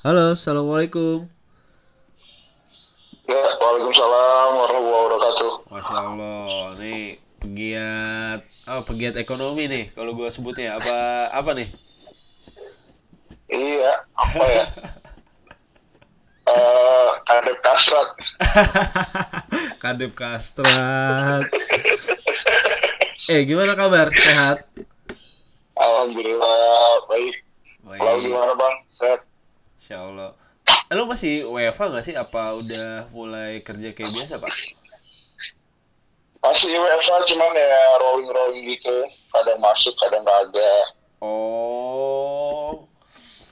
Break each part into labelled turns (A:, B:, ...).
A: Halo, assalamualaikum.
B: Ya, Waalaikumsalam warahmatullahi wabarakatuh.
A: Masya Allah, nih pegiat, oh pegiat ekonomi nih, kalau gue sebutnya apa apa nih?
B: Iya, apa ya? Eh, Kadep Kasrat.
A: Kadep Kastrat. eh, gimana kabar? Sehat?
B: Alhamdulillah baik. Lalu
A: Baik,
B: gimana bang? Sehat?
A: Insya Allah. Eh, Lu masih WFH nggak sih? Apa udah mulai kerja kayak biasa, Pak?
B: Masih WFH cuman ya rolling-rolling gitu. Kadang masuk, kadang kagak.
A: Oh,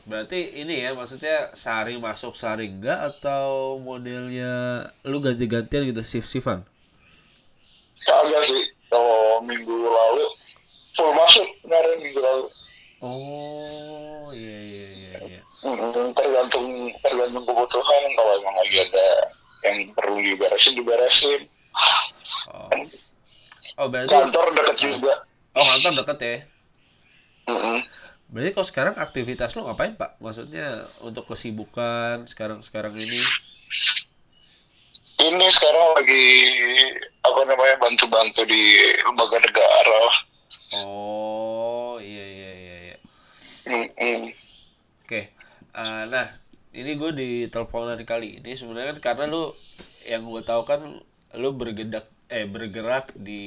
A: berarti ini ya maksudnya sehari masuk sehari enggak atau modelnya lu ganti-gantian gitu shift-shiftan?
B: Kagak sih. Kalau minggu lalu full masuk kemarin minggu lalu.
A: Oh, iya iya iya iya.
B: Hmm, tergantung tergantung kebutuhan kalau emang lagi ada yang perlu diberesin diberesin.
A: Oh. Oh, berarti
B: Kantor deket juga.
A: oh kantor deket ya.
B: Mm-mm.
A: Berarti kalau sekarang aktivitas lu ngapain, Pak? Maksudnya untuk kesibukan sekarang-sekarang ini?
B: ini sekarang lagi apa namanya bantu-bantu di lembaga negara.
A: Oh, iya iya iya iya.
B: Mm-mm.
A: Oke, eh, nah ini gue di teleponan kali ini sebenarnya kan karena lu yang gue tahu kan lu bergerak eh bergerak di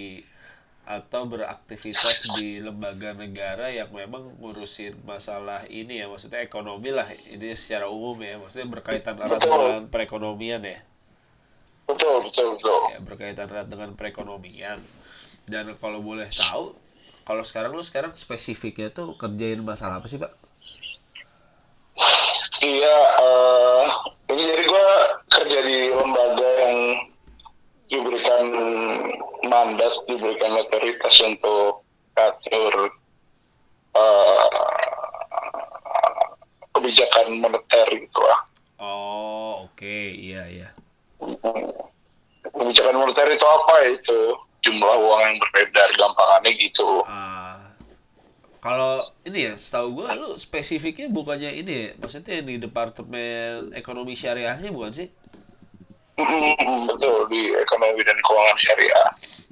A: atau beraktivitas di lembaga negara yang memang ngurusin masalah ini ya maksudnya ekonomi lah ini secara umum ya maksudnya berkaitan erat dengan perekonomian ya
B: Betul betul betul.
A: ya berkaitan erat dengan perekonomian dan kalau boleh tahu kalau sekarang lu sekarang spesifiknya tuh kerjain masalah apa sih pak?
B: Iya, eh, ini jadi gue kerja di lembaga yang diberikan mandat, diberikan otoritas untuk atur eh, kebijakan moneter gitu lah.
A: Oh oke iya iya.
B: Kebijakan moneter itu apa itu? Jumlah uang yang beredar, gampangannya gitu.
A: Ah, kalau ini ya, setahu gue lu spesifiknya bukannya ini ya, maksudnya di departemen ekonomi syariahnya bukan sih?
B: Mm, betul di ekonomi dan keuangan syariah.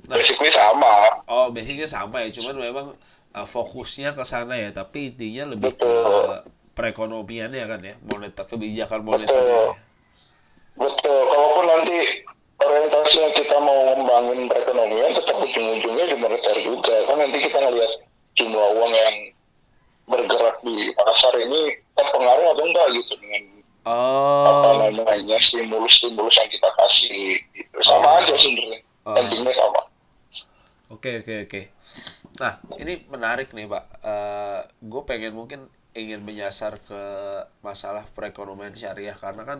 A: Nah.
B: Basically sama.
A: Oh, basicnya sama ya, cuman memang uh, fokusnya ke sana ya, tapi intinya lebih ke
B: Betul.
A: perekonomiannya kan ya, moneter kebijakan moneternya. ya.
B: Betul. Kalaupun nanti orientasinya kita mau membangun perekonomian, tetap ujung-ujungnya di moneter juga. Kan nanti kita ngelihat jumlah uang yang bergerak di pasar ini terpengaruh atau enggak gitu dengan apa
A: Oh,
B: namanya stimulus-stimulus yang kita kasih. Gitu. Sama
A: Oh.
B: aja sebenarnya.
A: Oh.
B: Endingnya sama.
A: Oke oke oke. Nah ini menarik nih pak. gue pengen mungkin ingin menyasar ke masalah perekonomian syariah karena kan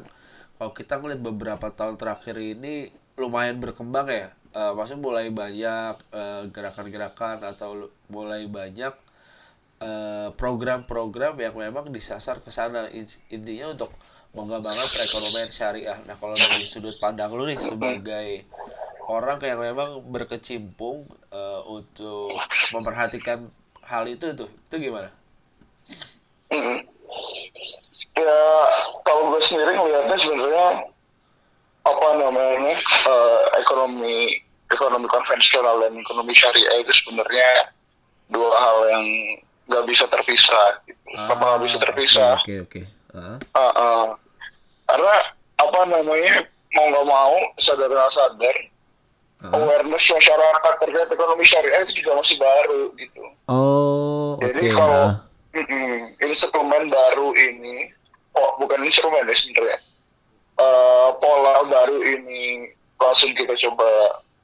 A: kalau kita ngeliat beberapa tahun terakhir ini lumayan berkembang ya. Eh, maksudnya mulai banyak eh, gerakan-gerakan atau lu- mulai banyak eh, program-program yang memang disasar ke sana In- intinya untuk mengembangkan perekonomian syariah. Nah kalau dari sudut pandang lu nih sebagai orang yang memang berkecimpung eh, untuk memperhatikan hal itu tuh itu gimana?
B: Mm-mm. Ya, kalau gue sendiri ngelihatnya sebenarnya apa namanya eh, ekonomi ekonomi konvensional dan ekonomi syariah itu sebenarnya dua hal yang nggak bisa terpisah. Gitu. Kenapa nggak bisa terpisah?
A: Oke oke. Ah,
B: Ah, ah. Karena apa namanya mau nggak mau sadar nggak sadar
A: ah.
B: awareness masyarakat terkait ekonomi syariah itu juga masih baru gitu.
A: Oh.
B: Jadi kalau
A: ah.
B: mm-mm, instrumen baru ini, oh bukan instrumen ya sebenarnya, Eh, pola baru ini langsung kita coba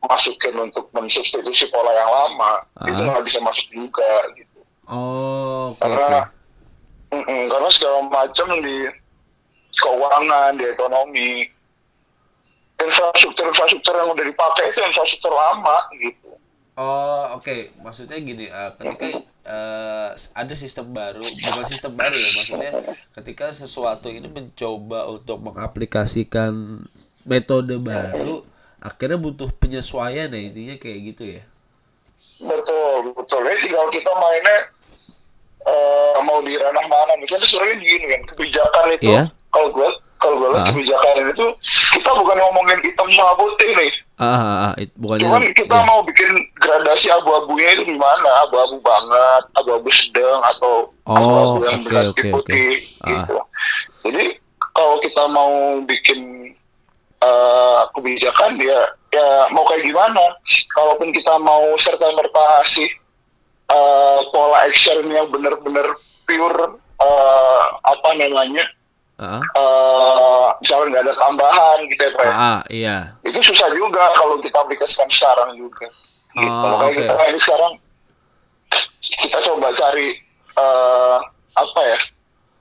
B: masukin untuk mensubstitusi pola yang lama,
A: Ah.
B: itu nggak bisa masuk juga gitu.
A: Oh
B: Karena karena segala macam di keuangan, di ekonomi, infrastruktur infrastruktur yang udah dipakai itu infrastruktur lama gitu.
A: Oh oke. Maksudnya gini. eh, ketika eh, ada sistem baru, bukan sistem baru ya. Maksudnya ketika sesuatu ini mencoba untuk mengaplikasikan metode baru, akhirnya butuh penyesuaian ya intinya kayak gitu ya.
B: Betul, betul. Jadi tinggal kita mainnya eh, mau di ranah mana nih itu sebenarnya gini kan kebijakan itu
A: Iya.
B: kalau gue kalau gue lihat
A: Ah.
B: kebijakan itu kita bukan ngomongin hitam sama putih nih
A: Ah, ah, ah, it- bukannya
B: cuman kita
A: ya.
B: mau bikin gradasi abu-abunya itu di mana abu-abu banget abu-abu sedang atau
A: Oh,
B: abu-abu yang
A: oke,
B: berat
A: oke,
B: putih
A: oke. Ah.
B: gitu jadi kalau kita mau bikin eh, kebijakan dia ya mau kayak gimana kalaupun kita mau serta merta ngasih eh, pola action yang benar-benar pure eh, apa namanya
A: Ah,
B: eh misalnya nggak ada tambahan gitu ya Pak
A: ah, ah, iya.
B: itu susah juga kalau kita aplikasikan sekarang juga gitu.
A: Oh,
B: makanya
A: oke.
B: kita ini sekarang kita coba cari eh, apa ya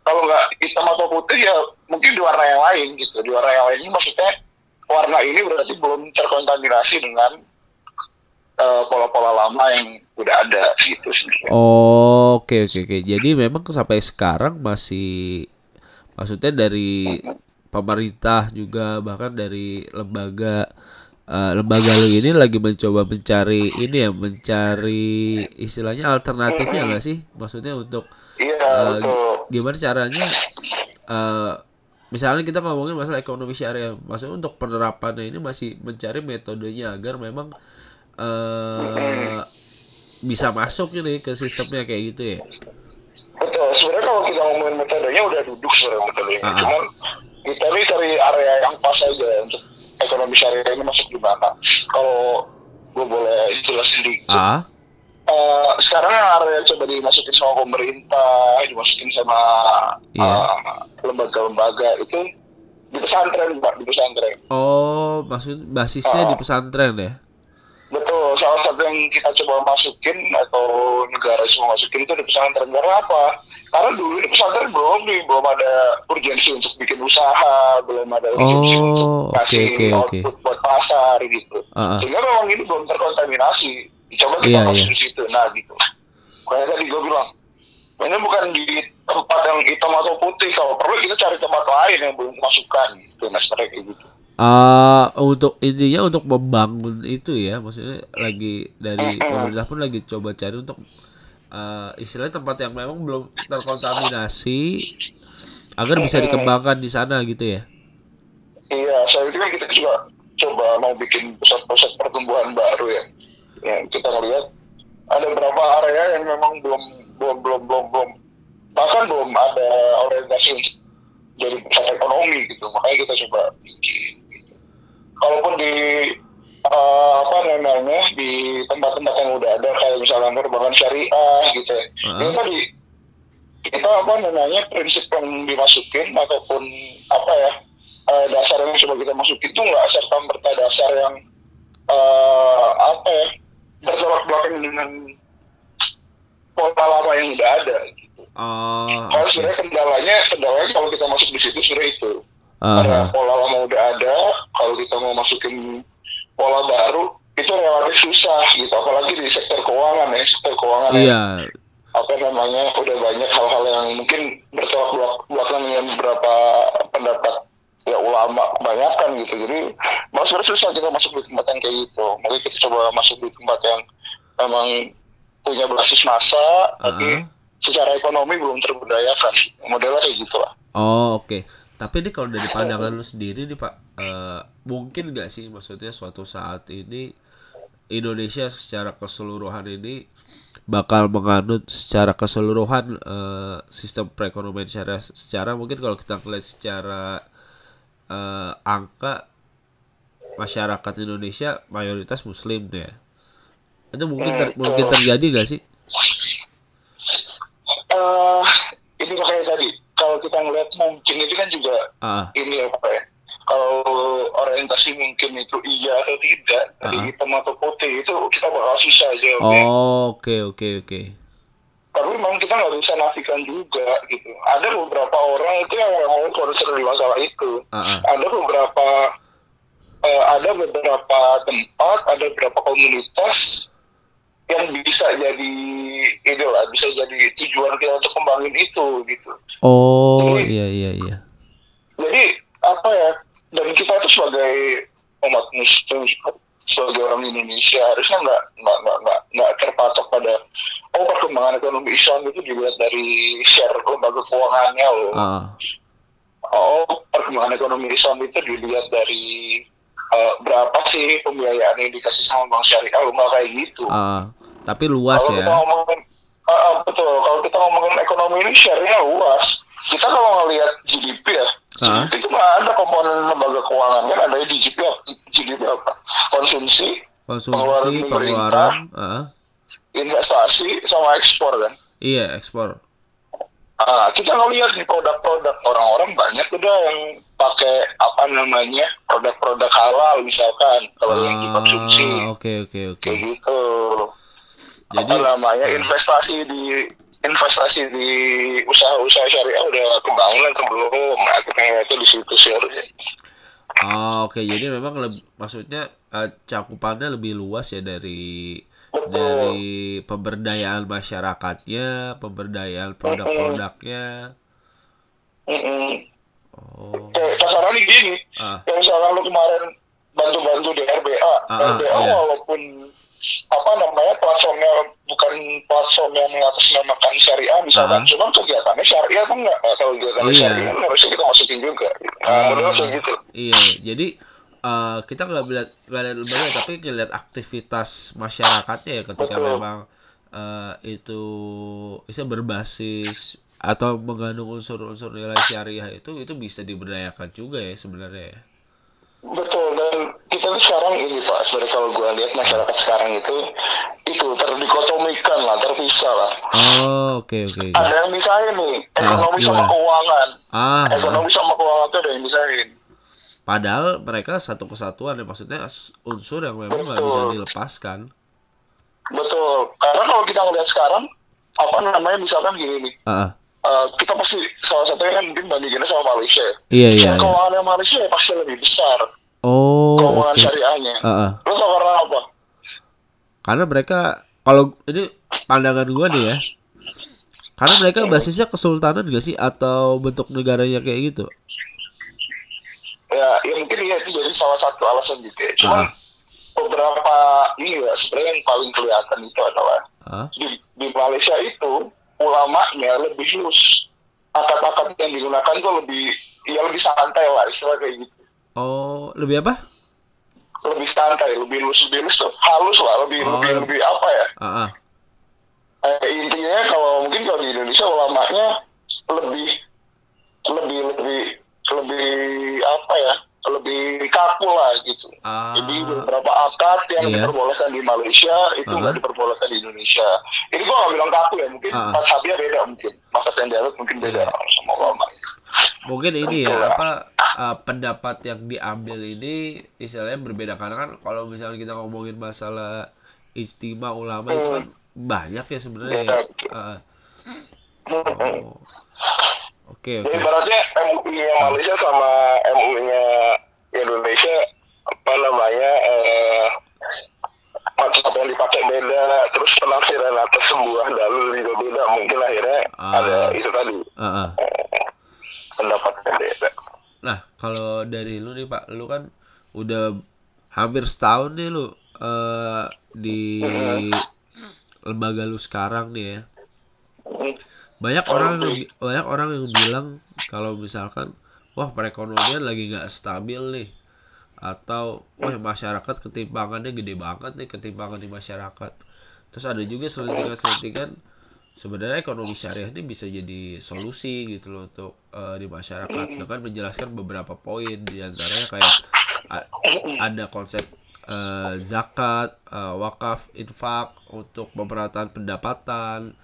B: kalau nggak hitam atau putih ya mungkin di warna yang lain gitu di warna yang lain ini maksudnya warna ini berarti belum terkontaminasi dengan eh, pola-pola lama yang udah ada gitu sebenarnya.
A: Oh, oke oke oke. Jadi memang sampai sekarang masih maksudnya dari pemerintah juga bahkan dari lembaga eh, lembaga lu ini lagi mencoba mencari ini ya mencari istilahnya alternatifnya nggak sih? Maksudnya untuk
B: Iya betul.
A: gimana caranya eh misalnya kita ngomongin masalah ekonomi syariah, maksudnya untuk penerapannya ini masih mencari metodenya agar memang eh bisa masuk ini ke sistemnya kayak gitu ya.
B: Betul. Sebenarnya kalau kita ngomongin metodenya udah duduk sebenarnya metodenya.
A: Ah, ah.
B: Cuman kita nih cari area yang pas aja untuk ekonomi syariah ini masuk di mana. Kalau gue boleh jelasin sedikit.
A: Ah,
B: Eh, sekarang yang area coba dimasukin sama pemerintah, dimasukin sama
A: Iya.
B: eh, lembaga-lembaga itu di pesantren, Pak, di pesantren.
A: oh maksud basisnya di pesantren ya?
B: Salah satu yang kita coba masukin atau negara semua masukin itu di pesantren. Karena apa? Karena dulu di pesantren belum nih, belum ada urgensi untuk bikin usaha, belum ada urgensi
A: Oh,
B: untuk kasih
A: oke, oke.
B: output buat pasar gitu.
A: Ah, ah.
B: Sehingga memang ini belum terkontaminasi. Coba kita
A: Iya,
B: masuk di situ. Nah gitu. Kayak tadi gue bilang, ini bukan di tempat yang hitam atau putih. Kalau perlu kita cari tempat lain yang belum masukkan gitu. Nah, kayak gitu.
A: Ah, untuk intinya untuk membangun itu ya, maksudnya lagi dari pemerintah pun lagi coba cari untuk eh istilahnya tempat yang memang belum terkontaminasi agar bisa dikembangkan di sana gitu ya.
B: Iya, saya kan kita juga coba mau bikin pusat-pusat pertumbuhan baru ya. Yang kita lihat ada beberapa area yang memang belum belum belum belum belum bahkan belum ada orientasi jadi pusat ekonomi gitu. Makanya kita coba bikin. Kalaupun di eh, apa namanya di tempat-tempat yang udah ada kayak misalnya perbankan syariah gitu ya.
A: Ah.
B: Ini tadi kita apa namanya prinsip yang dimasukin ataupun apa ya eh, dasar yang coba kita masukin itu nggak serta merta dasar yang eh, apa ya bertolak belakang dengan pola lama yang udah ada gitu.
A: Oh,
B: Kalau sebenarnya kendalanya kendalanya kalau kita masuk di situ sebenarnya itu Karena
A: ah.
B: pola lama udah ada kalau kita mau masukin pola baru itu relatif susah gitu. Apalagi di sektor keuangan ya sektor keuangan yang
A: Iya,
B: apa namanya udah banyak hal-hal yang mungkin bertolak belak- belakang dengan beberapa pendapat ya ulama kebanyakan gitu. Jadi malah sebenarnya susah kita masuk di tempat yang kayak gitu. Makanya kita coba masuk di tempat yang memang punya basis masa tapi
A: Ah.
B: secara ekonomi belum terbudayakan. Modelnya kayak gitu lah
A: Oh oke. Tapi ini kalau dari pandangan lu sendiri nih Pak, eh, mungkin nggak sih maksudnya suatu saat ini Indonesia secara keseluruhan ini bakal menganut secara keseluruhan eh, sistem perekonomian syariah secara mungkin kalau kita ngeliat secara eh, angka masyarakat Indonesia mayoritas Muslim deh. Itu mungkin ter- mungkin terjadi nggak sih?
B: eh ini makanya tadi kalau kita ngeliat mungkin itu kan juga
A: Ah,
B: ini apa ya. Kalau orientasi mungkin itu iya atau tidak dari
A: Ah.
B: hitam atau putih itu kita bakal susah jawabnya.
A: Oh oke oke oke.
B: tapi memang kita nggak bisa nafikan juga gitu. Ada beberapa orang itu yang memang concern di masalah itu.
A: Ah,
B: ada beberapa eh, ada beberapa tempat ada beberapa komunitas yang bisa jadi ini lah bisa jadi tujuan kita untuk kembangin itu gitu
A: Oh
B: Jadi-
A: iya iya iya.
B: jadi apa ya dan kita itu sebagai umat muslim sebagai orang Indonesia harusnya nggak nggak nggak nggak nggak terpatok pada oh perkembangan ekonomi Islam itu dilihat dari share lembaga keuangannya loh.
A: Ah,
B: Oh perkembangan ekonomi Islam itu dilihat dari eh, berapa sih pembiayaan yang dikasih sama bank syariah loh nggak kayak gitu.
A: ah. Tapi luas
B: kalau kita
A: ya
B: ngomongin Ah, ah, betul. Kalau kita ngomongin ekonomi ini share-nya luas. Kita kalau ngelihat GDP ya
A: Ah.
B: GDP itu mah ada komponen lembaga keuangan. Kan ada GDP? GDP apa? Konsumsi
A: konsumsi
B: pengeluaran
A: pengeluaran ah.
B: investasi sama ekspor kan?
A: Iya ekspor.
B: Ah, kita ngelihat di produk-produk orang-orang banyak udah yang pakai apa namanya produk-produk halal misalkan. Kalau yang dikonsumsi
A: ah oke oke oke.
B: Kayak gitu
A: Jadi-
B: apa namanya investasi di investasi di usaha-usaha syariah udah kebangun atau belum nah, kita ngeliatnya di situ sih harusnya
A: Oh, oke. Jadi memang leb- maksudnya eh, cakupannya lebih luas ya dari
B: Betul.
A: dari pemberdayaan masyarakatnya, pemberdayaan produk-produknya.
B: Mm-mm.
A: Oh.
B: kayak kasarannya gini
A: Ah,
B: kayak misalkan lu kemarin bantu-bantu di RBA
A: Ah, ah,
B: RBA
A: iya.
B: walaupun apa namanya platformnya bukan platform yang mengatasnamakan syariah misalkan
A: Ah.
B: cuman kegiatannya syariah kan enggak Nah, kalau kegiatannya
A: Iya.
B: syariah kan harusnya kita masukin juga nah,
A: Ah.
B: modelnya kayak gitu
A: iya. Jadi eh, kita nggak lihat nggak lihat lembaga tapi ngelihat aktivitas masyarakatnya ya ketika
B: Betul.
A: memang eh, itu bisa berbasis atau mengandung unsur-unsur nilai syariah itu itu bisa diberdayakan juga ya sebenarnya ya.
B: Betul dan kita tuh sekarang ini pak sebenarnya kalau gue lihat masyarakat sekarang itu itu terdikotomikan lah terpisah lah.
A: Oh, oke oke. oke.
B: Ada yang misahin nih ekonomi sama
A: gimana?
B: keuangan.
A: Ah,
B: Ekonomi sama keuangan tuh ada yang misahin.
A: Padahal mereka satu kesatuan ya maksudnya unsur yang memang nggak bisa dilepaskan.
B: Betul. Karena kalau kita ngelihat sekarang apa namanya misalkan gini nih.
A: Ah, ah.
B: Eh, kita pasti salah satunya kan mungkin bandinginnya sama Malaysia.
A: Iya, iya,
B: Secara
A: iya.
B: keuangannya Malaysia ya pasti lebih besar
A: Oh,
B: keuangan
A: oke.
B: syariahnya.
A: Ah, ah.
B: Lo tau karena apa?
A: Karena mereka kalau ini pandangan gua nih ya. Karena mereka basisnya kesultanan gak sih atau bentuk negaranya kayak gitu?
B: ya, ya mungkin ya itu jadi salah satu alasan gitu ya. Cuman
A: Ah.
B: beberapa ini ya sebenarnya yang paling kelihatan itu adalah
A: Ah,
B: di, di Malaysia itu ulamanya lebih loose. Akad-akad yang digunakan tuh lebih ya lebih santai lah istilah kayak gitu.
A: oh, lebih apa?
B: Lebih santai, lebih loose, lebih loose tuh halus lah, lebih
A: Oh,
B: lebih
A: leb-
B: lebih apa ya?
A: Ah, ah.
B: Eh, intinya kalau mungkin kalau di Indonesia ulamanya lebih lebih lebih lebih apa ya? Lebih kaku lah gitu.
A: Ah,
B: Jadi beberapa akad yang
A: Iya.
B: diperbolehkan di Malaysia itu nggak diperbolehkan di Indonesia. Ini gua nggak bilang kaku ya, mungkin
A: Ah.
B: pas Habia beda mungkin, masa dialog mungkin beda
A: Iya.
B: sama ulama.
A: mungkin ini ya apa uh, pendapat yang diambil ini istilahnya berbeda karena kan kalau misalnya kita ngomongin masalah istimewa ulama itu kan banyak ya sebenarnya ya. Ah, oh. Oke
B: Jadi
A: oke.
B: ibaratnya MUI-nya Malaysia sama MUI-nya Indonesia apa namanya eh, yang dipakai beda, terus penafsiran atas sebuah dalil juga beda, mungkin akhirnya
A: Ah.
B: ada itu tadi
A: Ah, ah.
B: pendapatnya beda.
A: Nah, kalau dari lu nih Pak, lu kan udah hampir setahun nih lu eh di lembaga lu sekarang nih ya. Banyak orang yang, banyak orang yang bilang kalau misalkan wah perekonomian lagi nggak stabil nih. Atau wah masyarakat ketimpangannya gede banget nih ketimpangan di masyarakat. Terus ada juga selentingan-selentingan sebenarnya ekonomi syariah ini bisa jadi solusi gitu loh untuk eh, di masyarakat. Dengan menjelaskan beberapa poin di antaranya kayak ada konsep eh, zakat, eh, wakaf, infak untuk pemerataan pendapatan,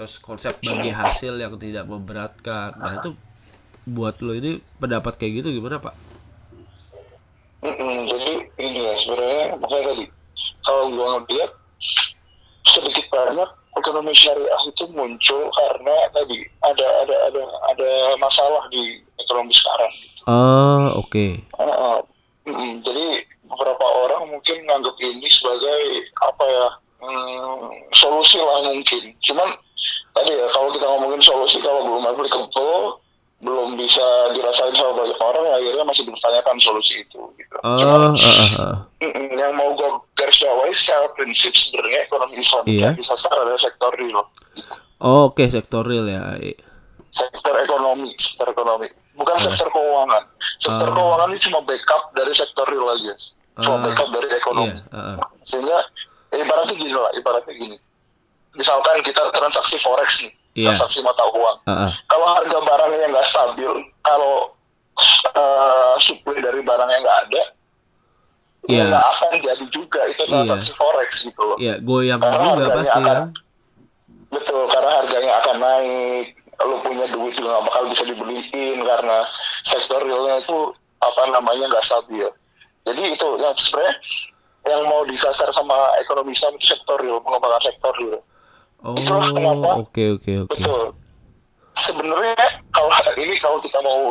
A: terus konsep bagi hasil yang tidak memberatkan. Nah itu buat lo ini pendapat kayak gitu gimana pak?
B: Mm-mm, jadi ini ya sebenarnya makanya tadi kalau gua ngeliat sedikit banyak ekonomi syariah itu muncul karena tadi ada ada ada ada masalah di ekonomi sekarang.
A: Oh oke.
B: Uh, mm, jadi beberapa orang mungkin menganggap ini sebagai apa ya mm, solusi lah mungkin. Cuman tadi ya kalau kita ngomongin solusi kalau belum applicable belum bisa dirasain sama banyak orang akhirnya masih dipertanyakan solusi itu gitu.
A: Oh ah, ah, ah.
B: Mm-mm, yang mau gue garis bawahi secara prinsip sebenarnya ekonomi Islam
A: Iya.
B: yang disasar adalah sektor real gitu.
A: Oh, oke sektor real ya.
B: Sektor ekonomi sektor ekonomi bukan sektor keuangan sektor
A: Ah.
B: keuangan ini cuma backup dari sektor real aja cuma
A: Ah,
B: backup dari ekonomi
A: Iya, heeh.
B: sehingga ya ibaratnya gini lah ibaratnya gini misalkan kita transaksi forex nih
A: Iya.
B: transaksi mata uang
A: Heeh.
B: kalau harga barangnya nggak stabil kalau eh, supply dari barangnya nggak ada
A: Iya.
B: ya nggak akan jadi juga itu
A: Iya.
B: transaksi forex gitu loh
A: Iya, goyang
B: Karena
A: juga pasti
B: akan-
A: kan.
B: Betul, karena harganya akan naik. Lu punya duit juga nggak bakal bisa dibeliin karena sektor realnya itu apa namanya nggak stabil. Jadi itu yang sebenarnya yang mau disasar sama ekonomi Islam itu sektor real, pengembangan sektor real.
A: Oh,
B: Itulah kenapa.
A: oke oke oke.
B: Betul. Sebenarnya kalau ini kalau kita mau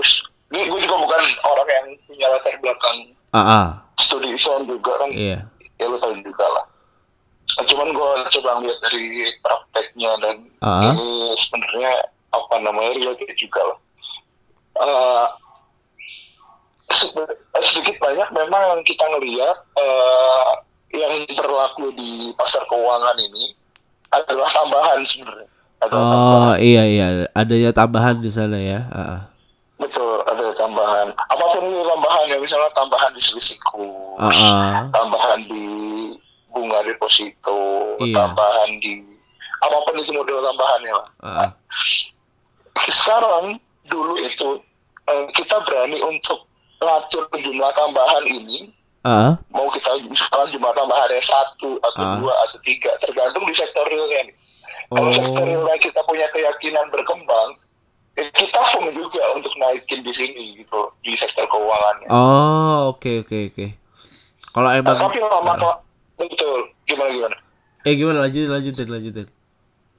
B: ini gue juga bukan orang yang punya latar belakang
A: Ah, ah.
B: studi Islam juga kan
A: Iya.
B: ya lu tahu juga lah. Nah, cuman gue coba lihat dari prakteknya dan
A: Ah.
B: ini sebenarnya apa namanya related juga lah. Sebe- sedikit banyak memang yang kita ngelihat eh, yang berlaku di pasar keuangan ini adalah tambahan sebenarnya. Adalah tambahan.
A: Oh, iya iya, adanya tambahan di sana ya. Ah.
B: Betul, ada tambahan. Apa pun itu tambahan ya, misalnya tambahan di
A: Ah, ah.
B: tambahan di bunga deposito,
A: Iya.
B: tambahan di apa pun itu model tambahannya.
A: Ah, ah.
B: Sekarang dulu itu eh, kita berani untuk ngatur jumlah tambahan ini
A: Ah,
B: mau kita misalkan jumlah tambahannya satu atau
A: Ah.
B: dua atau tiga tergantung di sektor realnya nih. Kalau
A: Oh.
B: sektor realnya kita punya keyakinan berkembang, eh, kita pun juga untuk naikin di sini gitu di sektor keuangannya.
A: Oh, oke oke oke. Kalau
B: Nah,
A: emang
B: tapi lama kela- betul gimana gimana.
A: eh gimana lanjutin lanjutin lanjutin.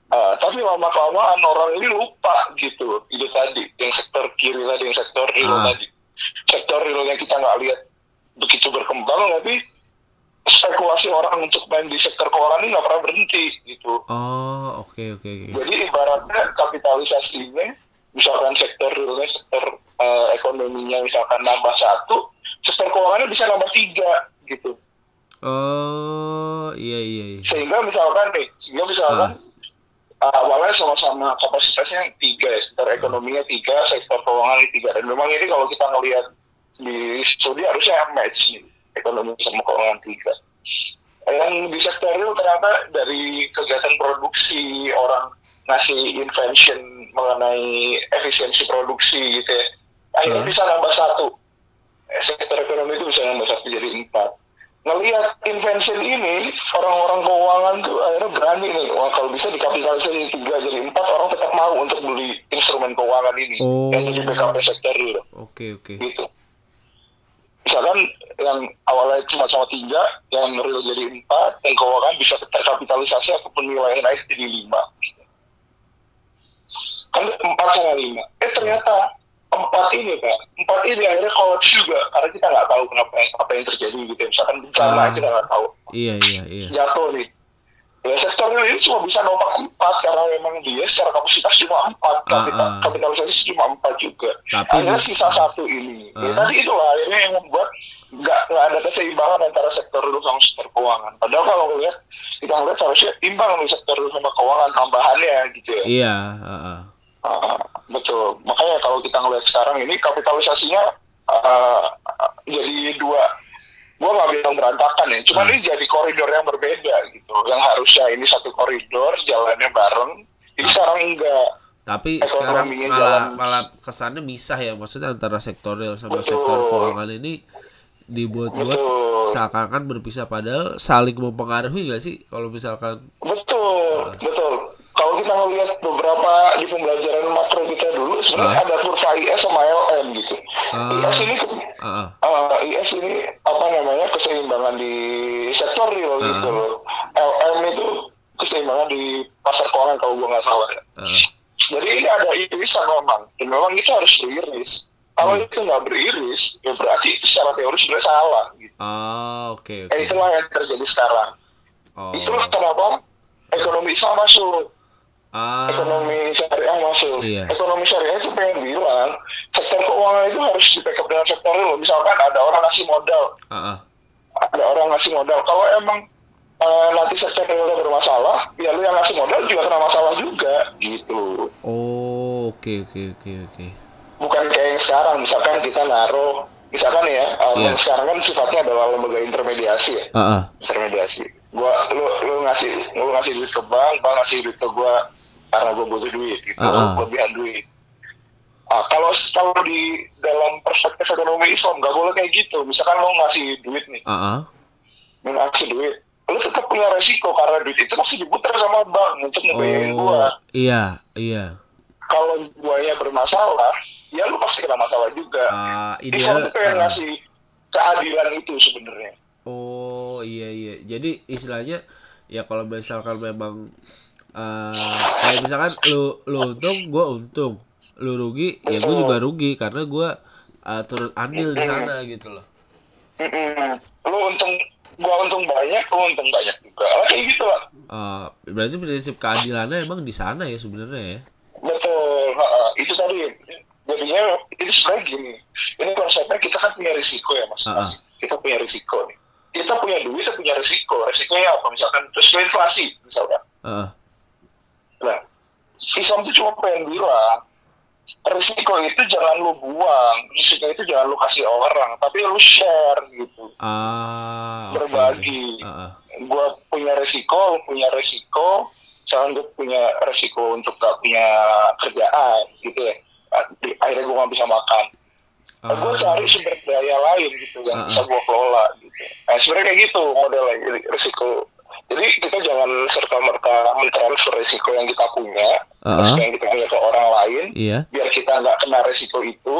B: Ah, tapi lama kelamaan orang ini lupa gitu itu tadi yang sektor kiri tadi yang sektor real
A: Ah.
B: tadi sektor realnya kita nggak lihat begitu berkembang tapi spekulasi orang untuk main di sektor keuangan ini nggak pernah berhenti gitu
A: Oh, oke oke oke.
B: jadi ibaratnya kapitalisasinya misalkan sektor realnya sektor eh, ekonominya misalkan nambah satu sektor keuangannya bisa nambah tiga gitu
A: Oh, iya iya iya.
B: sehingga misalkan nih sehingga misalkan uh, awalnya sama-sama kapasitasnya tiga ya sektor ekonominya tiga sektor keuangan tiga dan memang ini kalau kita ngelihat di studi harusnya match nih ekonomi sama keuangan tiga yang di sektor real ternyata dari kegiatan produksi orang ngasih invention mengenai efisiensi produksi gitu ya. Akhirnya
A: Hmm.
B: bisa nambah satu. Eh, sektor ekonomi itu bisa nambah satu jadi empat. Ngelihat invention ini orang-orang keuangan tuh akhirnya berani nih. Wah kalau bisa dikapitalisasi jadi tiga jadi empat orang tetap mau untuk beli instrumen keuangan ini.
A: Oh.
B: yang jadi backup sektor real
A: Oke oke.
B: gitu misalkan yang awalnya cuma sama tiga yang real jadi empat yang keuangan bisa terkapitalisasi ataupun nilainya naik jadi lima gitu. kan empat sama lima eh ternyata empat ini pak empat ini akhirnya collapse juga karena kita nggak tahu kenapa apa yang terjadi gitu misalkan bencana
A: Ah.
B: kita nggak tahu
A: Iya iya iya.
B: jatuh nih ya sektor real ini cuma bisa nomor empat karena memang dia secara kapasitas cuma empat
A: Ah,
B: kapita,
A: ah.
B: kapitalisasi cuma empat juga
A: Tapi di-
B: sisa satu ini ya,
A: Ah.
B: tadi itulah akhirnya yang membuat nggak nggak ada keseimbangan antara sektor real sama sektor keuangan padahal kalau ngeliat kita ngeliat harusnya imbang nih sektor real sama keuangan tambahannya gitu ya
A: Iya, heeh.
B: Ah, betul makanya kalau kita ngeliat sekarang ini kapitalisasinya ah, jadi dua gua nggak bilang berantakan ya. Cuman
A: Ah.
B: ini jadi koridor yang berbeda gitu. Yang harusnya ini satu koridor jalannya bareng. Ini sekarang enggak
A: Tapi sekarang malah
B: jalan.
A: malah kesannya misah ya maksudnya antara sektor real sama
B: Betul.
A: sektor keuangan ini dibuat-buat seakan-akan berpisah. Padahal saling mempengaruhi nggak sih kalau misalkan?
B: Betul, betul. Kalau kita ngelihat beberapa di pembelajaran makro kita dulu, sebenarnya
A: Ah.
B: ada kurva IS sama LM gitu.
A: Ah.
B: IS ini
A: ah, ah,
B: eh, IS ini apa namanya keseimbangan di sektor real
A: Ah.
B: gitu loh. LM itu keseimbangan di pasar keuangan kalau gua nggak salah ya.
A: ah.
B: Jadi ini ada irisan memang, dan memang itu harus beriris. Kalau
A: Hmm.
B: itu nggak beriris, ya berarti itu secara teori sebenarnya salah. Gitu.
A: Ah, oke oke.
B: Eh, itulah yang terjadi sekarang.
A: Oh.
B: Itulah kenapa ekonomi Islam masuk.
A: Ah,
B: ekonomi syariah masuk.
A: Iya.
B: Ekonomi syariah itu pengen bilang sektor keuangan itu harus di backup dengan sektor real. Misalkan ada orang ngasih modal
A: ah, ah.
B: ada orang ngasih modal kalau emang uh, nanti secara realnya bermasalah ya lu yang ngasih modal juga kena masalah juga gitu
A: oh oke okay, oke okay, oke okay, oke okay.
B: bukan kayak yang sekarang misalkan kita naruh misalkan ya uh, yeah. sekarang kan sifatnya adalah lembaga intermediasi ya
A: uh -uh.
B: intermediasi gua lu lu ngasih lu ngasih duit ke bank bank ngasih duit ke gua karena gua butuh duit gitu uh -uh. kelebihan duit Ah, kalau kalau di dalam perspektif ekonomi Islam nggak boleh kayak gitu. Misalkan lo ngasih duit nih,
A: uh -uh.
B: ngasih duit, lo tetap punya resiko karena duit itu pasti diputar sama bank untuk ngebiayain oh, gua.
A: Iya, iya.
B: Kalau guanya bermasalah, ya lo pasti kena masalah juga.
A: Uh, ideal,
B: Islam tuh uh. ngasih keadilan itu sebenarnya.
A: Oh iya iya. Jadi istilahnya ya kalau misalkan memang uh, kayak misalkan lu lu untung, gua untung. Lu rugi ya gue juga rugi karena gue uh, turut andil di sana gitu loh.
B: Lu untung gua untung banyak lu untung banyak juga. Oh, kayak gitu lah
A: uh, berarti prinsip keadilannya emang di sana ya sebenarnya ya?
B: Betul uh, itu tadi jadinya itu sebenarnya gini. Ini konsepnya kita kan punya risiko ya mas, uh -uh. kita punya risiko nih. Kita punya duit kita punya risiko. Risikonya apa? Misalkan terus inflasi misalkan.
A: Uh.
B: Nah Islam itu cuma pengen bilang risiko itu jangan lu buang risiko itu jangan lu kasih orang tapi lu share gitu
A: ah
B: berbagi
A: okay. uh, uh.
B: gue punya risiko punya risiko jangan gue punya risiko untuk gak punya kerjaan gitu ya akhirnya gue gak bisa makan uh. gue cari sumber daya lain gitu yang uh. bisa gue kelola gitu nah sebenarnya kayak gitu modelnya risiko jadi kita jangan serta merta mentransfer risiko yang kita punya, uh -huh. yang kita punya ke orang lain,
A: yeah.
B: biar kita nggak kena risiko itu,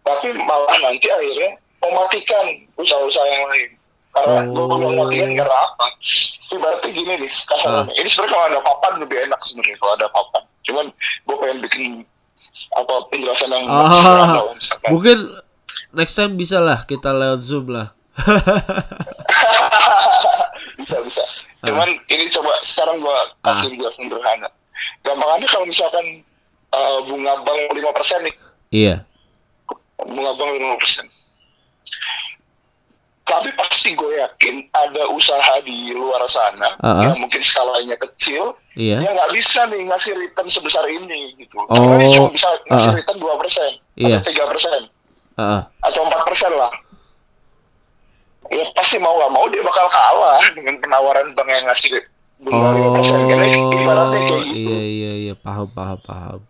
B: tapi malah nanti akhirnya mematikan usaha-usaha yang lain. Karena oh. gue mematikan karena apa? Berarti gini nih, kasarnya. Uh. Ini sebenarnya kalau ada papan lebih enak sebenarnya kalau ada papan. Cuman gue pengen bikin apa penjelasan yang
A: ah, mungkin next time bisa lah kita lewat zoom lah
B: bisa bisa cuman uh. ini coba sekarang gua kasih uh. sederhana gampangannya kalau misalkan uh, bunga bank lima persen nih
A: iya
B: bunga bank lima persen tapi pasti gue yakin ada usaha di luar sana uh -huh. yang mungkin skalanya kecil
A: iya.
B: yang nggak bisa nih ngasih return sebesar ini gitu
A: oh.
B: cuma bisa ngasih uh -huh. return dua persen
A: iya.
B: atau tiga persen
A: uh-uh.
B: atau empat persen lah ya pasti mau nggak mau dia bakal kalah dengan penawaran bank yang ngasih bunga lima persen. Ibaratnya kayak gitu.
A: iya iya iya. Paham paham paham.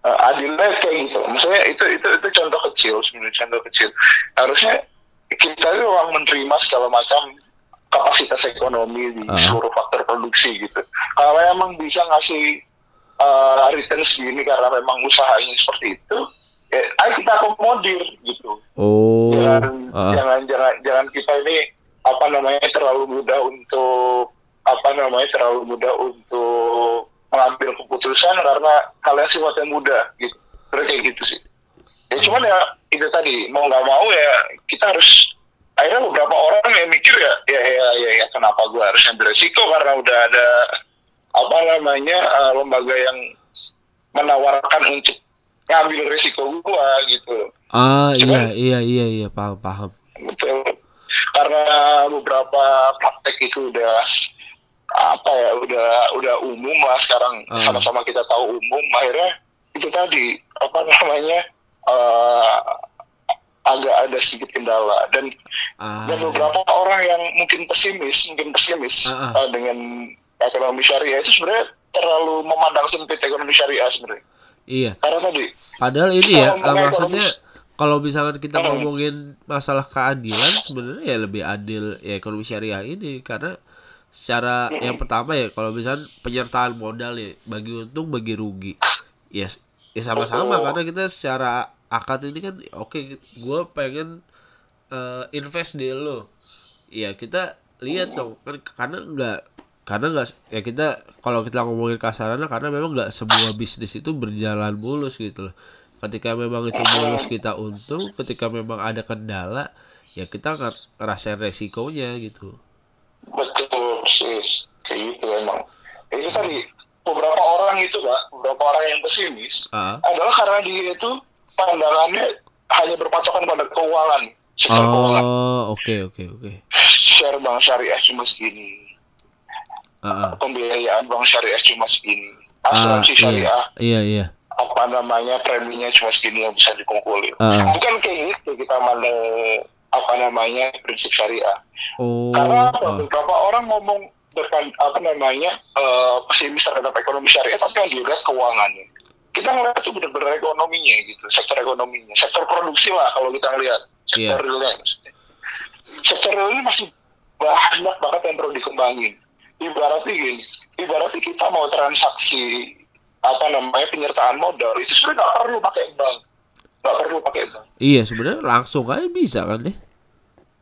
B: Uh, adilnya kayak gitu. Maksudnya itu itu itu contoh kecil sebenarnya contoh kecil. Harusnya kita itu orang menerima segala macam kapasitas ekonomi di uh. seluruh faktor produksi gitu. Kalau emang bisa ngasih uh, return segini karena memang usahanya seperti itu eh, ayo kita akomodir gitu.
A: Oh.
B: Jangan, uh. jangan jangan jangan kita ini apa namanya terlalu mudah untuk apa namanya terlalu mudah untuk mengambil keputusan karena kalian sifatnya mudah gitu. Terus kayak gitu sih. Ya cuman ya itu tadi mau nggak mau ya kita harus akhirnya beberapa orang yang mikir ya ya ya ya, ya kenapa gue harus ambil resiko karena udah ada apa namanya uh, lembaga yang menawarkan untuk ngambil risiko gua gitu
A: ah Cuman, iya iya iya iya paham paham
B: betul karena beberapa praktek itu udah apa ya udah udah umum lah sekarang ah. sama-sama kita tahu umum akhirnya itu tadi apa namanya uh, agak ada sedikit kendala dan ah. dan beberapa orang yang mungkin pesimis mungkin pesimis ah. Uh, dengan ekonomi syariah itu sebenarnya terlalu memandang sempit ekonomi syariah sebenarnya
A: Iya.
B: Karena tadi.
A: Padahal ini ya, uh, maksudnya kalau misalkan kita ngomongin masalah keadilan sebenarnya ya lebih adil ya ekonomi syariah ini karena secara hmm. yang pertama ya kalau misalkan penyertaan modal ya bagi untung bagi rugi ya ya sama-sama karena kita secara akad ini kan oke okay, gue pengen uh, invest di lo ya kita lihat dong kan karena nggak karena nggak ya kita kalau kita ngomongin kasarannya karena memang nggak semua bisnis itu berjalan mulus gitu loh. Ketika memang itu mulus kita untung. Ketika memang ada kendala ya kita ngerasain resikonya gitu.
B: Betul sih kayak gitu emang. Itu tadi beberapa orang itu pak beberapa orang yang pesimis uh adalah karena dia itu pandangannya hanya berpatokan pada keuangan sektor keuangan.
A: Oh, oke oke oke.
B: share bank syariah cuma segini
A: Ah.
B: pembiayaan bank syariah cuma segini
A: Ah,
B: asuransi
A: iya.
B: syariah
A: Iya iya.
B: apa namanya preminya cuma segini yang bisa dikumpulin
A: Ah.
B: bukan kayak gitu kita mandang apa namanya prinsip syariah
A: Oh.
B: karena apa,
A: ah.
B: beberapa orang ngomong berkan apa namanya eh, pesimis terhadap ekonomi syariah tapi yang dilihat keuangannya kita ngeliat itu benar-benar ekonominya gitu sektor ekonominya sektor produksi lah kalau kita ngeliat sektor
A: Iya.
B: realnya maksudnya sektor real ini masih banyak banget yang perlu dikembangin ibaratnya gini ibaratnya kita mau transaksi apa namanya penyertaan modal itu sebenarnya nggak perlu pakai bank nggak perlu pakai bank
A: Iya sebenarnya langsung aja bisa kan deh.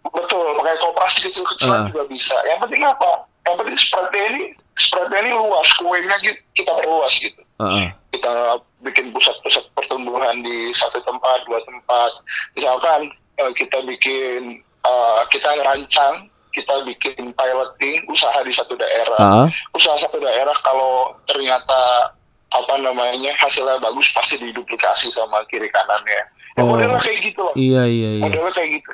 B: Betul, pakai koperasi kecil-kecilan
A: Ah.
B: juga bisa. Yang penting apa? Yang penting spreadnya ini, spreadnya ini luas, kuenya ki- kita perluas gitu.
A: Ah.
B: Kita bikin pusat-pusat pertumbuhan di satu tempat, dua tempat. Misalkan eh, kita bikin, eh, kita ngerancang, kita bikin piloting usaha di satu daerah.
A: Ah, ah.
B: Usaha satu daerah kalau ternyata apa namanya hasilnya bagus pasti diduplikasi sama kiri kanannya. Ya,
A: Oh.
B: modelnya kayak gitu loh
A: Iya iya iya.
B: modelnya kayak gitu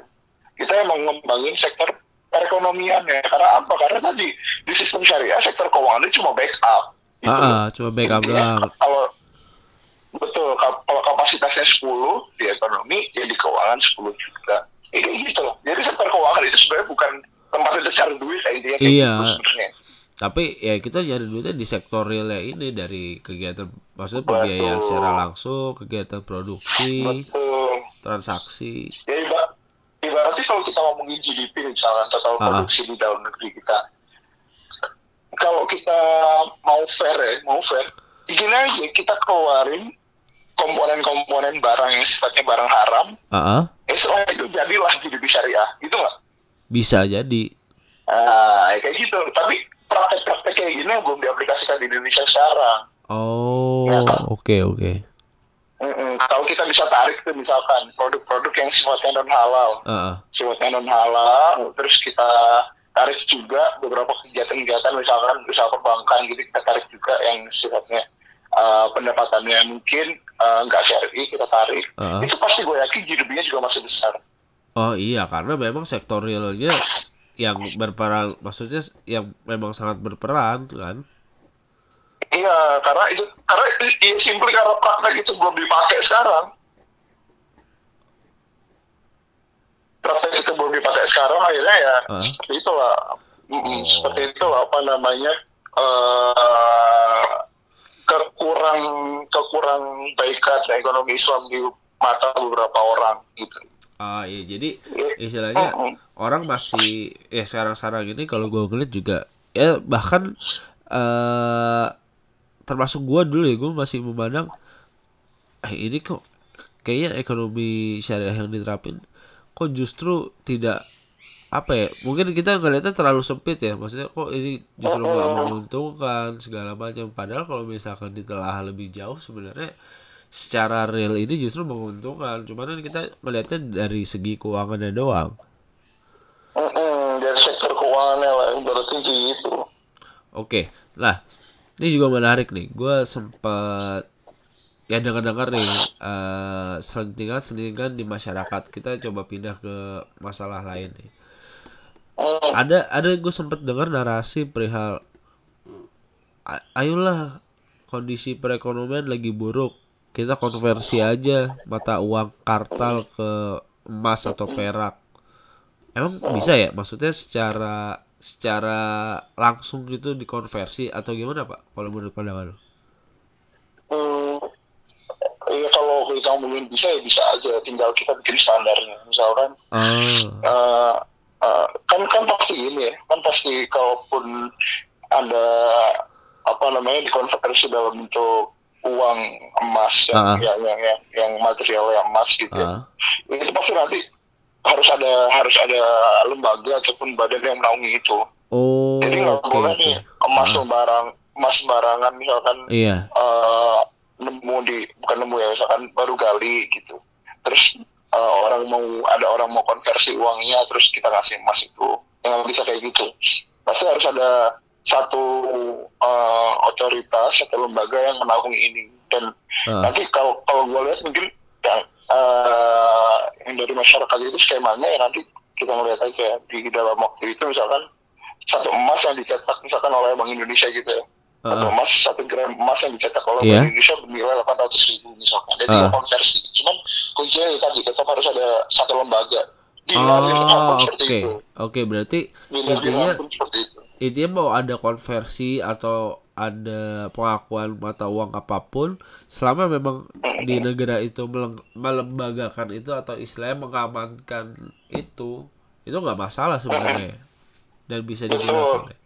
B: kita emang ngembangin sektor perekonomian ya karena apa karena tadi di sistem syariah sektor keuangan itu cuma backup gitu.
A: Ah, ah. Cuma backup doang.
B: kalau betul ka- kalau kapasitasnya 10 di ekonomi ya di keuangan 10 juga ya, kayak gitu loh jadi sektor keuangan itu sebenarnya bukan tempat untuk cari duit ya, intinya kayak
A: Iya.
B: gitu sebenarnya
A: Tapi ya kita nyari duitnya di sektor realnya ini dari kegiatan maksudnya
B: Betul.
A: pembiayaan secara langsung, kegiatan produksi,
B: betul
A: transaksi.
B: ya iba- ibaratnya kalau kita ngomongin GDP misalkan total
A: Ah.
B: produksi di dalam negeri kita kalau kita mau fair ya mau fair gini aja kita keluarin komponen-komponen barang yang sifatnya barang haram
A: Ah, ah.
B: ya setelah itu jadilah GDP syariah gitu nggak
A: Bisa jadi.
B: nah ya kayak gitu tapi praktek-praktek kayak gini belum diaplikasikan di Indonesia sekarang
A: Oh,
B: Ya.
A: oke oke.
B: Mm-mm. kalau kita bisa tarik tuh misalkan produk-produk yang sifatnya non halal
A: Ah, ah.
B: sifatnya non halal terus kita tarik juga beberapa kegiatan-kegiatan misalkan usaha perbankan gitu kita tarik juga yang sifatnya uh, pendapatannya mungkin uh, nggak syar'i kita tarik
A: Ah, ah.
B: itu pasti gue yakin GDP-nya juga masih besar
A: Oh iya, karena memang sektor realnya yang berperan, maksudnya yang memang sangat berperan kan.
B: iya karena itu karena ya simply karena praktek itu belum dipakai sekarang praktek itu belum dipakai sekarang akhirnya ya
A: Ah.
B: seperti itulah
A: Oh.
B: seperti itulah apa namanya eh kekurang kekurang baikan ekonomi Islam di mata beberapa orang gitu
A: Ah iya, jadi istilahnya
B: Mm-mm.
A: orang masih ya sekarang-sekarang ini kalau gue ngeliat juga ya bahkan eh termasuk gue dulu ya gue masih memandang eh ini kok kayaknya ekonomi syariah yang diterapin kok justru tidak apa ya mungkin kita ngeliatnya terlalu sempit ya maksudnya kok ini justru nggak menguntungkan segala macam. Padahal kalau misalkan ditelaah lebih jauh sebenarnya secara real ini justru menguntungkan cuman kan kita melihatnya dari segi keuangannya doang
B: Mm-mm, dari sektor keuangannya lah berarti gitu
A: Oke, nah ini juga menarik nih. Gue sempat ya dengar-dengar nih eh selentingan-selentingan di masyarakat. Kita coba pindah ke masalah lain nih.
B: Mm,
A: Ada ada gue sempat dengar narasi perihal "A- ayolah kondisi perekonomian lagi buruk. Kita konversi aja mata uang kartal ke emas atau perak. Emang bisa ya? Maksudnya secara secara langsung gitu dikonversi atau gimana Pak? Kalau menurut pandangan lo?
B: Hmm, ya kalau kita ngomongin bisa ya bisa aja tinggal kita bikin standarnya misalkan
A: Ah,
B: eh, eh, kan kan pasti ini ya kan pasti kalaupun ada apa namanya dikonversi dalam bentuk uang emas yang
A: Ah.
B: yang, yang yang yang material yang emas gitu
A: ah,
B: ya. itu pasti nanti harus ada harus ada lembaga ataupun badan yang menaungi itu.
A: Oh,
B: jadi nggak
A: oke
B: boleh
A: oke.
B: nih emas
A: Ah,
B: sembarang emas sembarangan misalkan
A: Iya,
B: eh, nemu di bukan nemu ya misalkan baru gali gitu. Terus eh, orang mau ada orang mau konversi uangnya terus kita kasih emas itu. Yang bisa kayak gitu. Pasti harus ada satu eh, otoritas atau lembaga yang menaungi ini. Dan
A: ah,
B: nanti kalau kalau gue lihat mungkin yang eh, yang dari masyarakat itu skemanya ya nanti kita ngeliat aja di dalam waktu itu misalkan satu emas yang dicetak misalkan oleh Bank Indonesia gitu ya. Satu
A: Uh,
B: emas satu gram emas yang dicetak oleh
A: Iya.
B: Bank Indonesia bernilai 800 ribu misalkan.
A: Ah.
B: tinggal konversi. Cuman kuncinya itu tadi tetap harus ada satu lembaga. Dirham
A: oh, oke. Oke, berarti
B: Dinar
A: intinya
B: seperti itu
A: intinya mau ada konversi atau ada pengakuan mata uang apa pun selama memang di negara itu melembagakan itu atau istilahnya mengamankan itu itu nggak masalah sebenarnya. Dan bisa digunakan ya.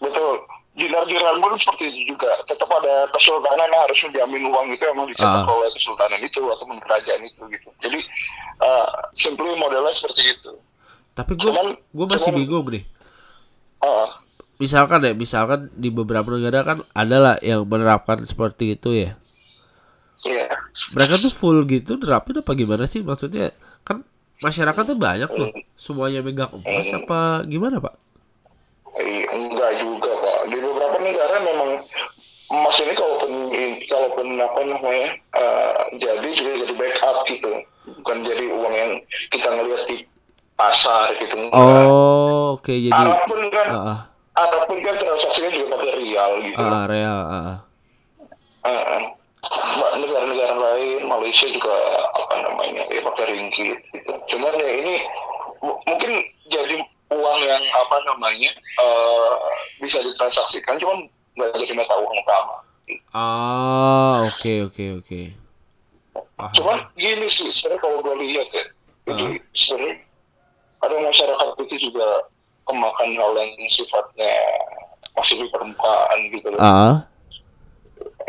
B: betul. Dinar dirham pun seperti itu juga. Tetap ada kesultanan harus menjamin uang itu emang dicetak
A: Ah.
B: oleh kesultanan itu atau kerajaan itu gitu. Jadi uh, simply modelnya seperti itu.
A: Tapi gue gue masih
B: cuman-
A: bingung nih Misalkan ya misalkan di beberapa negara kan ada lah yang menerapkan seperti itu ya.
B: Iya.
A: Mereka tuh full gitu nerapin apa gimana sih? Maksudnya kan masyarakat tuh banyak tuh. Semuanya megang emas apa gimana pak?
B: Eh, enggak juga pak. Di beberapa negara memang emas ini kalaupun kalaupun apa namanya eh, jadi juga jadi backup gitu. Bukan jadi uang yang kita ngelihat di pasar gitu enggak.
A: oh oke jadi
B: Arab pun kan
A: ah ah,
B: Arab pun kan transaksinya juga pakai rial gitu
A: ah, ah, real ah, ah.
B: Eh. Ma- negara-negara lain Malaysia juga apa namanya ya pakai ringgit gitu cuman ya ini mu- mungkin jadi uang yang apa namanya eh, bisa ditransaksikan cuman nggak jadi mata uang utama
A: ah oke oke oke Paham.
B: cuman gini sih sebenarnya kalau gue lihat ya ini sebenarnya ada masyarakat itu juga kemakan hal yang sifatnya masih di permukaan gitu loh.
A: Ah.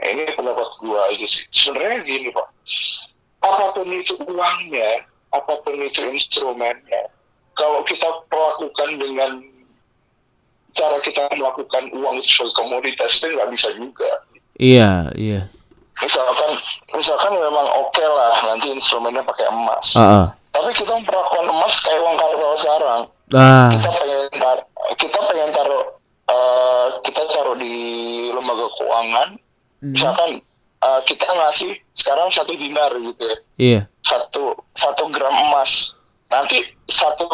B: Ini pendapat gua aja sih. Sebenarnya gini pak. Apa pun itu uangnya apa pun itu instrumennya kalau kita perlakukan dengan cara kita melakukan uang itu sebagai komoditas itu nggak bisa juga.
A: Iya iya
B: misalkan misalkan memang oke lah nanti instrumennya pakai emas.
A: Ah ah
B: tapi kita memperlakukan emas kayak uang kartal sekarang.
A: Ah
B: kita pengen tar kita pengen taruh eh, kita taruh di lembaga keuangan.
A: Hmm,
B: misalkan uh, kita ngasih sekarang satu dinar gitu ya.
A: Iya.
B: Satu satu gram emas. Nanti satu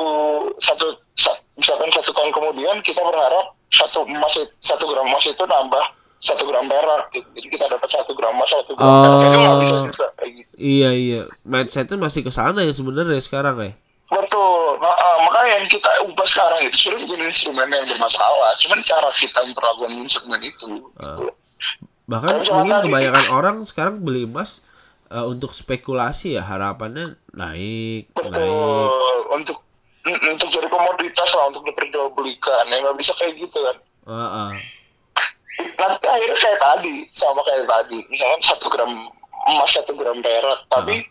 B: satu sa- misalkan satu tahun kemudian kita berharap satu emas satu gram emas itu nambah satu gram perak gitu. jadi kita dapat satu gram emas satu gram perak. Itu nggak bisa
A: Oh.
B: juga kayak gitu.
A: Iya iya. Mindsetnya masih ke sana ya sebenarnya sekarang ya.
B: Betul. Nah, uh, makanya yang kita ubah sekarang itu sebenarnya bukan instrumen yang bermasalah. Cuman cara kita memperlakukan instrumen itu gitu.
A: bahkan
B: Kalau
A: mungkin kebanyakan orang sekarang beli emas eh, untuk spekulasi ya harapannya naik naik
B: betul. Untuk mm, untuk jadi komoditas lah untuk diperjualbelikan. Ya nggak bisa kayak gitu kan.
A: Ah ah.
B: Nanti akhirnya kayak tadi sama kayak tadi. Misalkan satu gram emas satu gram perak. Tapi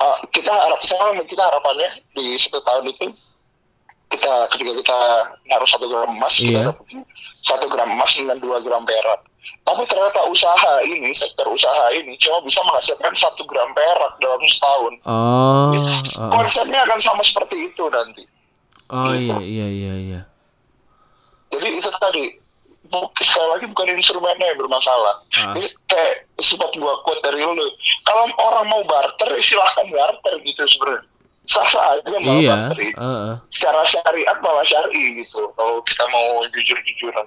B: uh, kita harap sama kita harapannya di satu tahun itu kita ketika kita naruh satu gram emas
A: Iya.
B: kita dapat satu gram emas dengan dua gram perak. Tapi ternyata usaha ini sektor usaha ini cuma bisa menghasilkan satu gram perak dalam setahun.
A: Oh ah.
B: konsepnya akan sama seperti itu nanti.
A: Oh iya iya iya iya.
B: Jadi itu tadi sekali lagi bukan instrumennya yang bermasalah.
A: Ah.
B: ini kayak sempat gua quote dari lu. Kalau orang mau barter silahkan barter gitu sebenarnya. Sah sah aja mau
A: iya
B: barter
A: ah, ah.
B: secara syariat malah syari gitu. Kalau kita mau jujur jujuran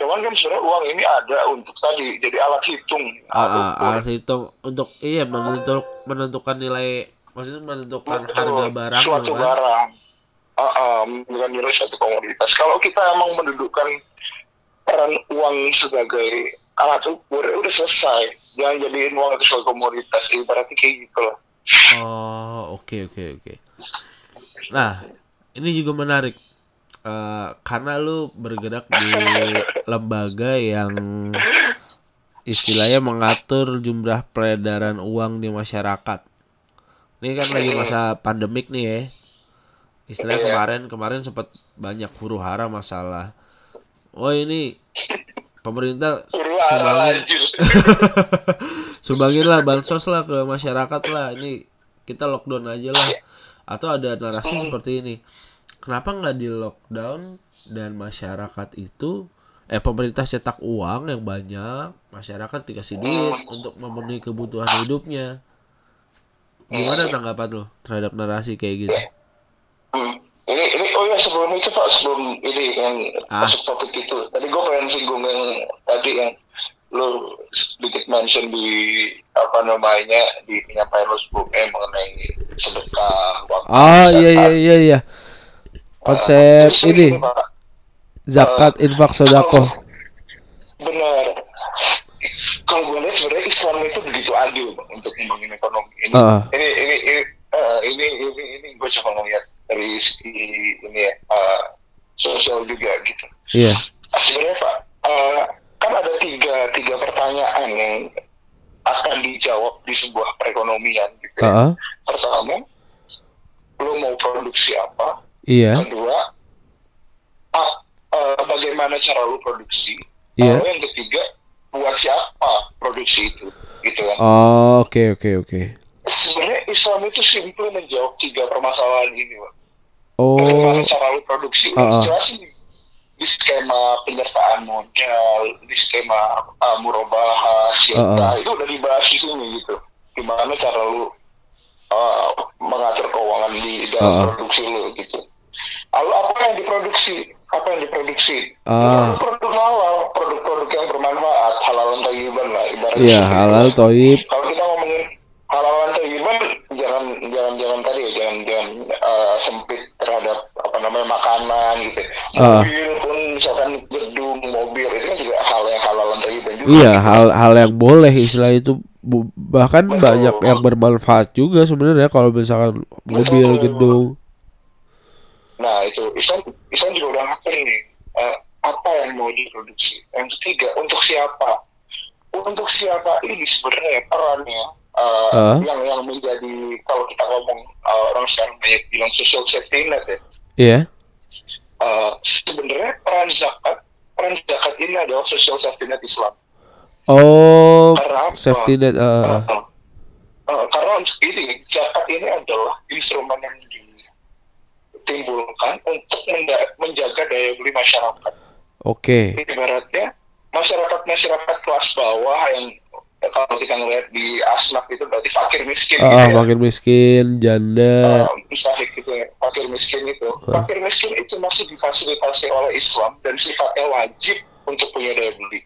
B: cuman kan sebenarnya uang ini ada untuk tadi jadi alat hitung.
A: Ah, ah,
B: Alat
A: alat hitung untuk iya menentuk menentukan nilai maksudnya menentukan
B: Betul,
A: harga barang
B: suatu
A: kan.
B: barang. Ah, ah, dengan nilai suatu komoditas. Kalau kita emang mendudukkan peran uang sebagai alat ukur ya udah selesai jangan jadiin uang itu sebagai komoditas ibaratnya kayak gitu loh
A: Oh, oke oke oke. Nah, ini juga menarik. Eh, karena lu bergerak di lembaga yang istilahnya mengatur jumlah peredaran uang di masyarakat. Ini kan lagi masa pandemik nih ya. Istilahnya
B: Iya.
A: kemarin kemarin sempat banyak huru hara masalah. Oh ini pemerintah sumbangin. sumbangin lah bansos lah ke masyarakat lah. Ini kita lockdown aja lah. Atau ada narasi seperti ini. Kenapa nggak di lockdown dan masyarakat itu eh pemerintah cetak uang yang banyak masyarakat dikasih duit untuk memenuhi kebutuhan hidupnya? Gimana tanggapan lo terhadap narasi kayak gitu?
B: Hmm. Ini ini oh ya sebelum itu Pak sebelum ini yang
A: Ah.
B: masuk topik itu. Tadi gue pengen singgung yang tadi yang lu sedikit mention di apa namanya di penyampaian lu sebelumnya mengenai sedekah
A: Oh iya iya iya iya. Konsep
B: Justru
A: ini
B: Pak.
A: zakat infak sodako.
B: benar kalau gue lihat sebenarnya Islam itu begitu adil Bang, untuk membangun ekonomi ini
A: Ah.
B: ini ini ini eh, ini ini, ini gue coba ngeliat dari segi ini ya eh, sosial juga gitu
A: Iya.
B: sebenarnya pak eh, kan ada tiga tiga pertanyaan yang akan dijawab di sebuah perekonomian gitu ya.
A: Heeh.
B: pertama lo mau produksi apa
A: Iya.
B: kedua ah, eh, bagaimana cara lu produksi
A: Iya.
B: lalu yang ketiga buat siapa produksi itu gitu kan
A: Oh oke oke oke.
B: sebenarnya Islam itu simpel menjawab tiga permasalahan ini Pak.
A: Oh
B: bagaimana cara lu produksi
A: Ah, ah.
B: udah jelas nih di skema penyertaan modal di skema uh, murabahah syirkah
A: Ah, ah.
B: itu udah dibahas di sini gitu gimana cara lu uh, mengatur keuangan di dalam
A: Ah, ah.
B: produksi lu gitu lalu apa yang diproduksi apa yang diproduksi
A: Ah.
B: produk halal produk-produk yang bermanfaat halalan tayyiban lah ibaratnya
A: iya halal toib.
B: kalau kita ngomongin halalan tayyiban jangan jangan jangan tadi ya jangan jangan uh, sempit terhadap apa namanya makanan gitu
A: Ah.
B: mobil pun misalkan gedung mobil itu kan juga hal yang halalan tayyiban juga
A: Iya hal hal yang boleh istilah itu bahkan
B: Betul.
A: banyak yang bermanfaat juga sebenarnya kalau misalkan mobil
B: Betul.
A: gedung.
B: Nah itu Islam Islam juga udah ngatur nih eh, apa yang mau diproduksi. Yang ketiga untuk siapa? Untuk siapa ini sebenarnya perannya eh,
A: Ah.
B: yang yang menjadi kalau kita ngomong eh, orang sekarang banyak bilang social safety net ya.
A: Iya.
B: Eh, sebenarnya peran zakat peran zakat ini adalah social safety net Islam.
A: Oh
B: Karena
A: safety net. ah, ah.
B: Eh, eh, eh, karena untuk ini zakat ini adalah instrumen yang ditimbulkan untuk menjaga daya beli masyarakat.
A: Oke.
B: ibaratnya masyarakat masyarakat kelas bawah yang kalau kita ngelihat di asnaf itu berarti fakir miskin
A: Ah,
B: gitu ya.
A: miskin, janda.
B: Uh, mustahik gitu ya, fakir miskin itu. Fakir miskin itu masih difasilitasi oleh Islam dan sifatnya wajib untuk punya daya beli.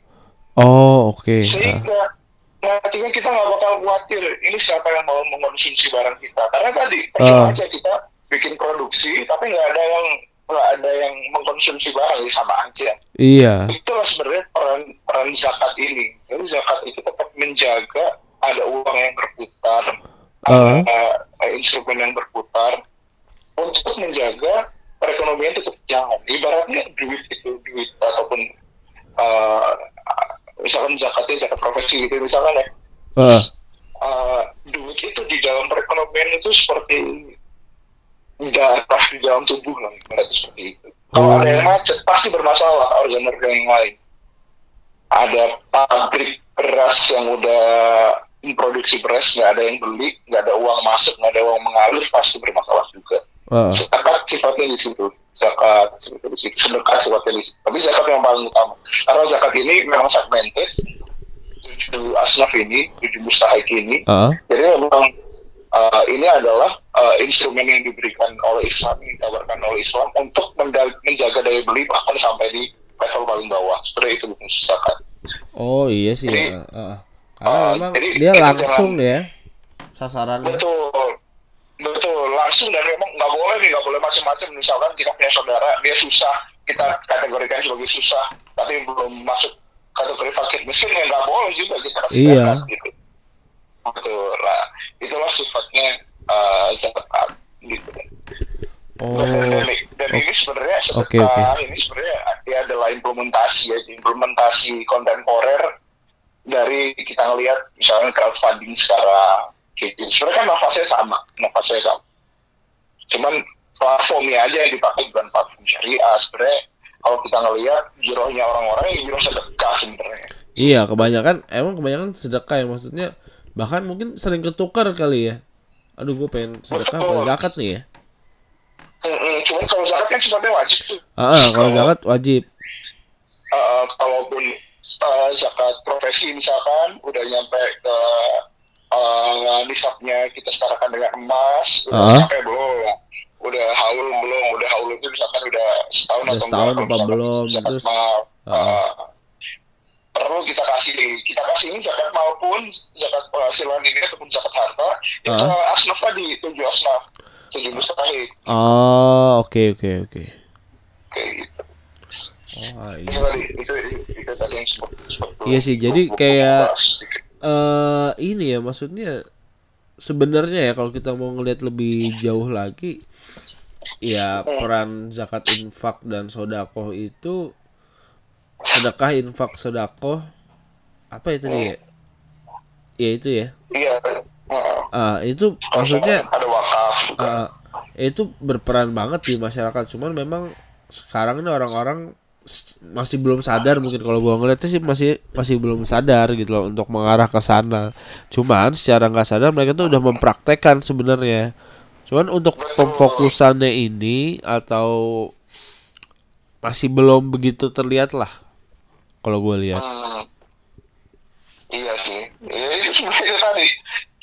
A: Oh oke. Ah.
B: Sehingga nantinya kita nggak bakal khawatir ini siapa yang mau mengkonsumsi barang kita. Karena tadi percuma
A: Ah.
B: aja kita bikin produksi tapi nggak ada yang nggak ada yang mengkonsumsi barang ya sama aja.
A: Iya.
B: itulah sebenarnya peran zakat ini. Jadi zakat itu tetap menjaga ada uang yang berputar,
A: Ah.
B: ada uh, instrumen yang berputar untuk menjaga perekonomian tetap jalan. Ibaratnya duit itu duit ataupun uh, misalkan zakatnya zakat profesi gitu misalkan ya.
A: Ah,
B: uh, duit itu di dalam perekonomian itu seperti darah di dalam tubuh lah, ibaratnya seperti itu. Kalau
A: Oh.
B: ada yang macet, pasti bermasalah organ-organ yang lain. Ada pabrik beras yang udah memproduksi beras, nggak ada yang beli, nggak ada uang masuk, nggak ada uang mengalir, pasti bermasalah juga.
A: ah.
B: Zakat sifatnya di situ, zakat sifatnya di situ, sedekah sifatnya di situ. Tapi zakat yang paling utama, karena zakat ini memang segmented, tujuh asnaf ini, tujuh mustahik ini,
A: Ah.
B: jadi memang uh, ini adalah uh, instrumen yang diberikan oleh Islam, yang ditawarkan oleh Islam untuk menjaga daya beli bahkan sampai di level paling bawah. Sebenarnya itu bukan zakat.
A: Oh iya sih.
B: Jadi-
A: ya. Ah. Karena
B: Ah,
A: memang
B: jadi
A: dia langsung ya sasarannya.
B: Betul, betul. Langsung dan memang nggak boleh nih, nggak boleh macam-macam. Misalkan kita punya saudara, dia susah, kita kategorikan sebagai susah, tapi belum masuk kategori fakir miskin, ya nggak boleh juga kita
A: Iya.
B: zakat gitu. Betul. Nah, itulah sifatnya uh, zakat gitu.
A: Oh.
B: dan, ini sebenarnya
A: Oke,
B: sedekah
A: oke.
B: ini sebenarnya dia adalah implementasi ya implementasi kontemporer dari kita ngelihat misalnya crowdfunding secara gitu. Sebenarnya kan nafasnya sama, nafasnya sama. Cuman platformnya aja yang dipakai bukan platform syariah. Sebenarnya kalau kita ngelihat girohnya orang-orang yang giroh sedekah sebenarnya.
A: Iya, kebanyakan emang kebanyakan sedekah ya maksudnya bahkan mungkin sering ketukar kali ya. Aduh, gue pengen sedekah apa
B: Betul.
A: zakat nih ya.
B: Mm-mm. Cuman kalau zakat kan sifatnya wajib tuh.
A: Ah, kalau zakat wajib.
B: uh, kalaupun uh, zakat profesi misalkan udah nyampe ke uh, nisabnya kita setarakan dengan emas udah
A: Ah.
B: sampai belum udah haul belum udah haul itu misalkan udah setahun
A: Udah
B: atau
A: setahun apa belum,
B: zakat
A: terus-
B: mal.
A: Ah.
B: Ah. perlu kita kasih kita kasih ini zakat maupun zakat penghasilan ini ataupun zakat harta itu
A: Ah.
B: asnaf tadi tujuh asnaf
A: Oh, oke oke oke.
B: kayak gitu.
A: Oh, iya sih.
B: itu, itu, itu tadi yang sempat sempat
A: Iya sih, jadi kayak- eh ini ya maksudnya sebenarnya ya kalau kita mau ngelihat lebih jauh lagi ya peran zakat infak dan sodakoh itu sedekah infak sodakoh apa itu dia ya itu ya.
B: Iya ah
A: itu maksudnya
B: ada wakaf juga.
A: ah, itu berperan banget di masyarakat cuman memang sekarang ini orang-orang masih belum sadar mungkin kalau gua ngeliatnya sih masih masih belum sadar gitu loh untuk mengarah ke sana cuman secara nggak sadar mereka tuh udah mempraktekkan sebenarnya cuman untuk pemfokusannya ini atau masih belum begitu terlihat lah kalau gua lihat
B: Hmm. Iya sih. Ya, itu sebenarnya tadi.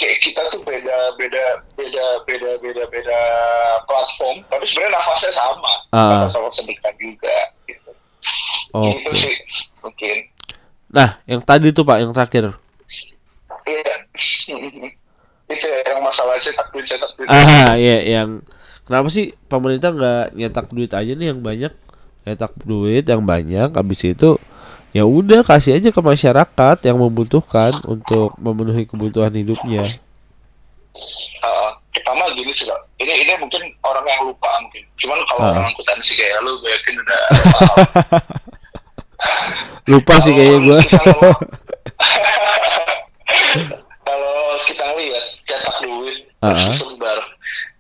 B: Kayak kita tuh beda beda beda beda beda beda platform, tapi sebenarnya nafasnya sama.
A: Ah.
B: sama sedekah juga. Gitu.
A: oke
B: Itu sih mungkin.
A: nah yang tadi tuh pak yang terakhir
B: Iya. itu ya, yang masalah cetak duit cetak duit.
A: Ah, iya yang kenapa sih pemerintah nggak nyetak duit aja nih yang banyak? Nyetak duit yang banyak habis itu ya udah kasih aja ke masyarakat yang membutuhkan untuk memenuhi kebutuhan hidupnya.
B: Ah, pertama gini sih Kak. ini ini mungkin orang yang lupa mungkin. Cuman kalau
A: Ah.
B: orang angkutan sih kayak lu gue yakin udah.
A: Lupa sih kayaknya gua.
B: Kalau kita kita lihat cetak duit
A: Ah.
B: terus disebar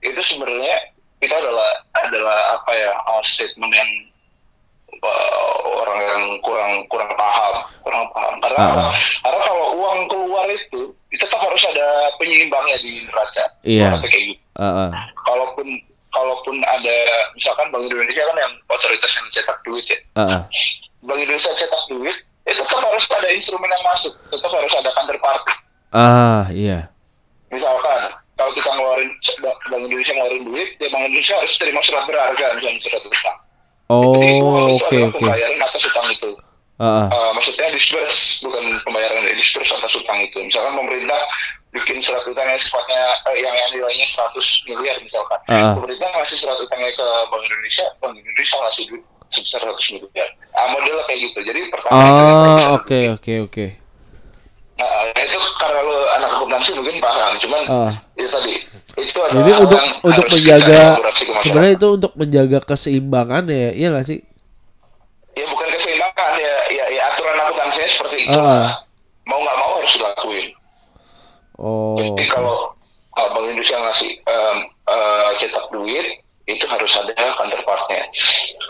B: itu sebenarnya itu adalah adalah apa ya uh, statement yang uh, orang yang kurang kurang paham kurang paham karena
A: Ah.
B: karena kalau uang keluar itu itu tetap harus ada penyeimbangnya di neraca
A: Iya.
B: Ibaratnya kayak gitu
A: Ah, ah.
B: kalaupun kalaupun ada misalkan Bank Indonesia kan yang otoritas yang cetak duit ya
A: Ah, ah.
B: Bank Indonesia cetak duit, itu tetap harus ada instrumen yang masuk, tetap harus ada counterparty.
A: Ah, iya.
B: Misalkan kalau kita ngeluarin Bank Indonesia ngeluarin duit, ya Bank Indonesia harus terima surat berharga misalnya surat utang.
A: Oh,
B: itu
A: oke
B: adalah
A: oke.
B: pembayaran atas utang itu.
A: Ah.
B: Eh, maksudnya disperse bukan pembayaran ya, disperse atas utang itu. Misalkan pemerintah bikin surat utang yang sifatnya eh, yang, yang nilainya 100 miliar misalkan.
A: Ah.
B: Pemerintah ngasih surat utangnya ke Bank Indonesia, Bank Indonesia ngasih duit sebesar 100 miliar. Ah, modelnya kayak gitu. Jadi pertama
A: Ah, oke oke oke.
B: Nah, itu karena lo anak akuntansi mungkin paham, cuman
A: Ah.
B: itu tadi itu adalah
A: Jadi untuk
B: yang
A: untuk
B: harus
A: menjaga sebenarnya itu untuk menjaga keseimbangan ya, iya nggak sih?
B: ya bukan keseimbangan ya, ya, ya aturan akuntansinya seperti itu.
A: Ah.
B: Mau nggak mau harus dilakuin.
A: Oh.
B: Jadi kalau uh, Bank Indonesia ngasih um, uh, cetak duit itu harus ada counterpartnya.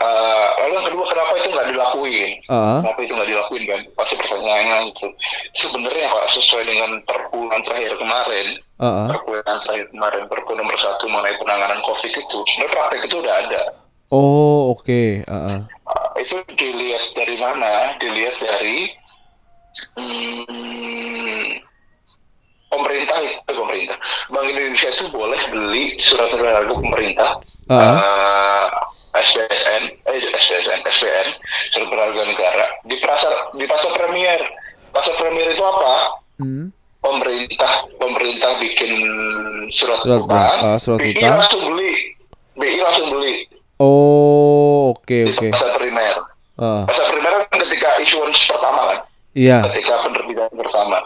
B: Uh, lalu yang kedua kenapa itu nggak dilakuin?
A: Ah.
B: Kenapa itu nggak dilakuin kan? Pasti pertanyaannya itu. Sebenarnya Pak sesuai dengan perpu yang terakhir kemarin,
A: ah.
B: perpu yang terakhir kemarin perpu nomor satu mengenai penanganan COVID itu sebenarnya praktek itu udah ada.
A: Oh, oke. Ah, ah.
B: Uh, itu dilihat dari mana? Dilihat dari hmm, pemerintah itu eh, pemerintah. Bank Indonesia itu boleh beli surat berharga pemerintah.
A: Ah.
B: uh, SPSN, eh SPSN, SPN, surat berharga negara di pasar di pasar premier. Pasar premier itu apa?
A: Hmm.
B: pemerintah pemerintah bikin surat,
A: Surat
B: utang,
A: ah, surat
B: BI
A: utang.
B: langsung beli, BI langsung beli
A: Oh, oke
B: di
A: oke.
B: pasar primer.
A: Ah,
B: Pasar primer kan ketika issuance pertama kan,
A: iya.
B: ketika penerbitan pertama.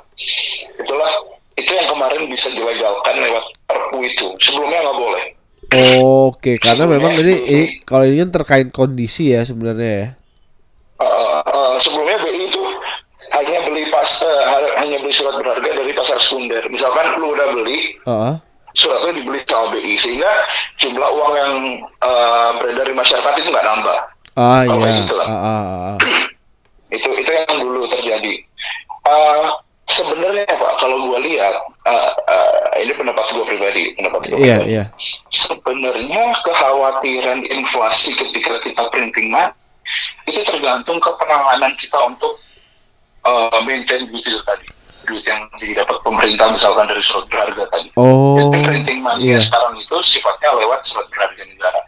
B: Itulah itu yang kemarin bisa dilegalkan lewat perpu itu. Sebelumnya nggak boleh.
A: Oke, karena memang ini, ini kalau ini kan terkait kondisi ya sebenarnya ya.
B: Uh, uh, sebelumnya BI itu hanya beli pas ha- hanya beli surat berharga dari pasar sekunder. Misalkan lu udah beli
A: Ah, ah.
B: suratnya dibeli sama BI sehingga jumlah uang yang eh, beredar di masyarakat itu nggak nambah.
A: Ah, iya.
B: gitu lah.
A: Ah, ah, ah, ah.
B: Itu itu yang dulu terjadi. Eh, sebenarnya Pak, kalau gua lihat eh, eh, ini pendapat gua pribadi, pendapat
A: Iya,
B: pribadi.
A: iya.
B: Sebenarnya kekhawatiran inflasi ketika kita printing money itu tergantung ke penanganan kita untuk eh, maintain duit itu tadi. duit yang didapat pemerintah misalkan dari surat berharga tadi.
A: Oh,
B: Jadi printing money
A: iya.
B: sekarang itu sifatnya lewat surat berharga negara.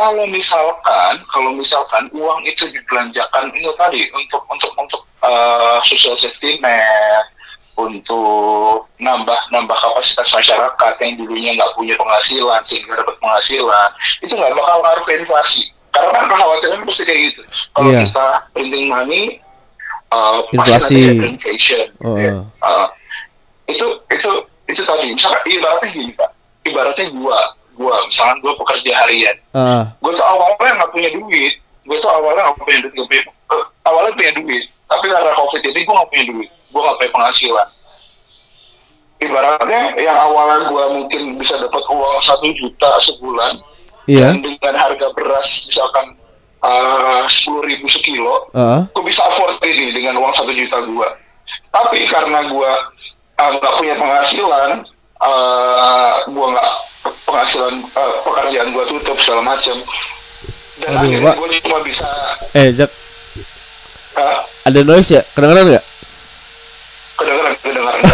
B: Kalau misalkan, kalau misalkan uang itu dibelanjakan itu tadi untuk untuk untuk eh, social safety net, untuk nambah nambah kapasitas masyarakat yang dulunya nggak punya penghasilan sehingga dapat penghasilan, itu nggak bakal ngaruh ke inflasi. Karena kan kekhawatiran pasti kayak gitu. Kalau
A: Iya.
B: kita printing money, pasti
A: Inflasi.
B: ada inflation. gitu ya.
A: Oh.
B: Uh, itu itu itu tadi misalkan ibaratnya gini pak ibaratnya gua gua misalkan gua pekerja harian.
A: Ah,
B: gua tuh awalnya nggak punya duit. Gua tuh awalnya nggak punya duit punya eh, awalnya punya duit. Tapi karena covid ini gua nggak punya duit. Gua nggak punya penghasilan. Ibaratnya yang awalnya gua mungkin bisa dapat uang satu juta sebulan
A: iya,
B: dan dengan harga beras misalkan sepuluh ribu sekilo
A: ah,
B: gue bisa afford ini dengan uang satu juta gue tapi karena gue uh, nggak punya penghasilan uh, gue nggak penghasilan uh, pekerjaan gue tutup segala macam dan
A: Aduh,
B: akhirnya gue cuma bisa
A: eh Jack,
B: uh,
A: ada noise ya? Kedengeran nggak?
B: kedengeran kedengeran.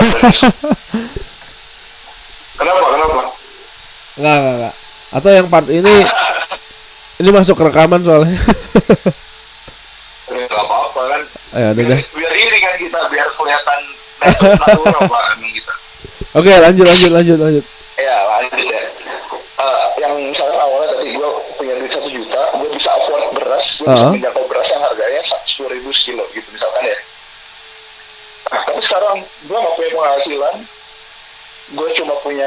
B: Kenapa kenapa?
A: Enggak, enggak, enggak. Atau yang part ini ini masuk rekaman soalnya.
B: ya nggak apa-apa kan.
A: Ya
B: biar, biar ini kan kita biar kelihatan natural pak emang
A: Oke, lanjut lanjut lanjut lanjut.
B: Ya lanjut ya. Eh, yang misalnya awalnya tadi gue punya duit satu juta, gue bisa afford beras, gue bisa
A: Uh-huh.
B: menjangkau beras yang harganya sepuluh ribu sekilo gitu misalkan ya. Nah, tapi sekarang gue gak punya penghasilan, gue cuma punya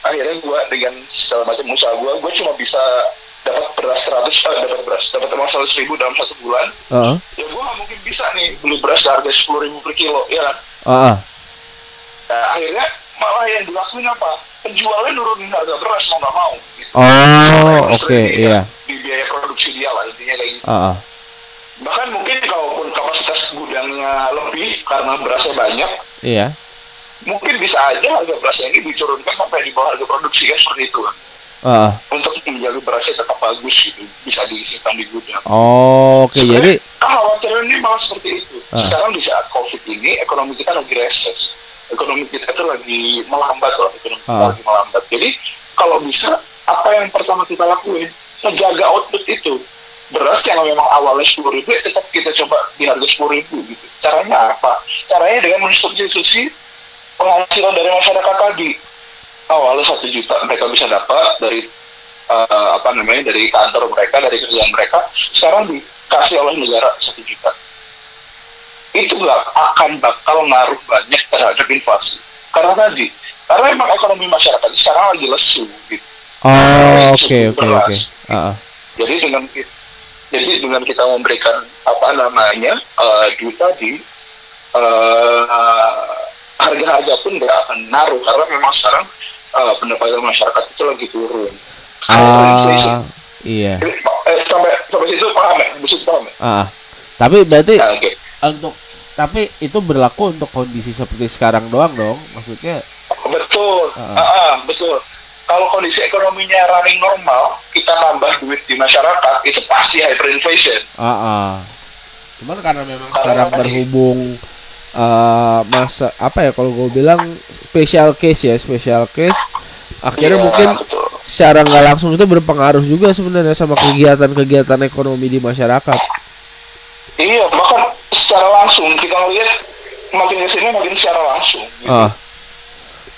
B: akhirnya gue dengan segala macam usaha gue, gue cuma bisa dapat beras 100, eh, dapat beras, dapat uang seratus ribu dalam satu bulan,
A: Ah,
B: ya gue gak mungkin bisa nih beli beras harga sepuluh ribu per kilo, ya kan?
A: ah, ah.
B: Nah, akhirnya malah yang dilakuin apa? Penjualnya nurunin harga beras mau nggak mau. Gitu.
A: Oh, oke,
B: di-
A: iya.
B: Di biaya produksi dia lah intinya kayak gitu.
A: Ah, ah.
B: Bahkan mungkin kalaupun kapasitas gudangnya lebih karena berasnya banyak,
A: Iya.
B: mungkin bisa aja harga berasnya ini diturunkan sampai di bawah harga produksi kan seperti itu kan.
A: Ah.
B: Untuk menjaga berasnya tetap bagus gitu, bisa disimpan di gudang.
A: Oh, oke, jadi
B: kekhawatiran ini malah seperti itu.
A: Ah.
B: Sekarang di saat COVID ini ekonomi kita lagi reses, ekonomi kita tuh lagi melambat loh, ekonomi kita
A: Ah.
B: lagi melambat. Jadi kalau bisa apa yang pertama kita lakuin, menjaga output itu. Beras yang memang awalnya sepuluh ribu, ya tetap kita coba di harga sepuluh ribu gitu. Caranya apa? Caranya dengan mensubstitusi penghasilan dari masyarakat tadi. Awalnya satu juta mereka bisa dapat dari eh, apa namanya dari kantor mereka dari kerjaan mereka sekarang dikasih oleh negara satu juta itu nggak akan bakal ngaruh banyak terhadap inflasi karena tadi karena memang ekonomi masyarakat sekarang lagi lesu gitu
A: Oh, oke oke oke.
B: Jadi dengan jadi dengan kita memberikan apa namanya eh, duit tadi eh, harga-harga pun nggak akan naruh karena memang sekarang eh, pendapatan masyarakat itu lagi turun.
A: Ah, iya.
B: Eh, sampai sampai situ paham ya? Bisa paham ya?
A: Ah. Tapi berarti
B: Nah, oke.
A: untuk tapi itu berlaku untuk kondisi seperti sekarang doang dong. Maksudnya
B: Betul,
A: Ah.
B: Ah, ah, betul. Kalau kondisi ekonominya running normal, kita nambah duit di masyarakat, itu pasti hyperinflation.
A: ah, ah. Cuman karena memang
B: Karena
A: sekarang
B: tadi-
A: berhubung eh, masa apa ya kalau gue bilang special case ya, special case akhirnya
B: Iya,
A: mungkin
B: betul.
A: secara nggak langsung itu berpengaruh juga sebenarnya sama kegiatan-kegiatan ekonomi di masyarakat.
B: Iya, bahkan secara langsung kita ngelihat makin ke sini makin secara langsung. Gitu.
A: Ah.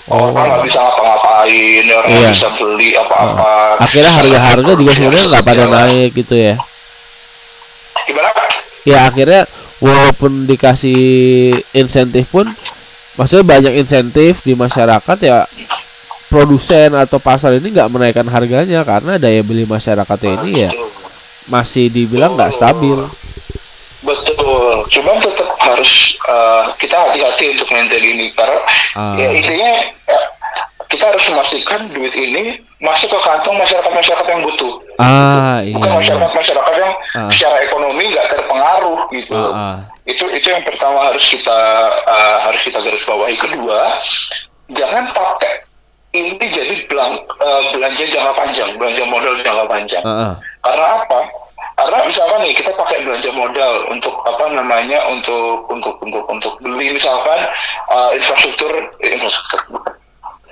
A: Oh.
B: Orang nggak bisa ngapa-ngapain, orang nggak
A: Iya.
B: bisa beli apa-apa.
A: Akhirnya harga-harga juga sebenarnya nggak pada naik gitu ya.
B: Gimana?
A: Ya akhirnya walaupun dikasih insentif pun maksudnya banyak insentif di masyarakat ya produsen atau pasar ini nggak menaikkan harganya karena daya beli masyarakatnya ini ya masih dibilang nggak stabil.
B: Cuman tetap harus eh, kita hati-hati untuk maintain ini karena
A: Ah.
B: ya intinya ya, kita harus memastikan duit ini masuk ke kantong masyarakat-masyarakat yang butuh,
A: Ah iya.
B: bukan
A: iya.
B: masyarakat-masyarakat yang
A: Ah.
B: secara ekonomi nggak terpengaruh gitu.
A: Ah, ah.
B: Itu itu yang pertama harus kita eh, harus kita garis bawahi. Kedua, jangan pakai ini jadi belang, eh, belanja jangka panjang, belanja modal jangka panjang.
A: Ah, ah.
B: Karena apa? Karena misalkan nih kita pakai belanja modal untuk apa namanya untuk untuk untuk untuk beli misalkan uh, infrastruktur eh, infrastruktur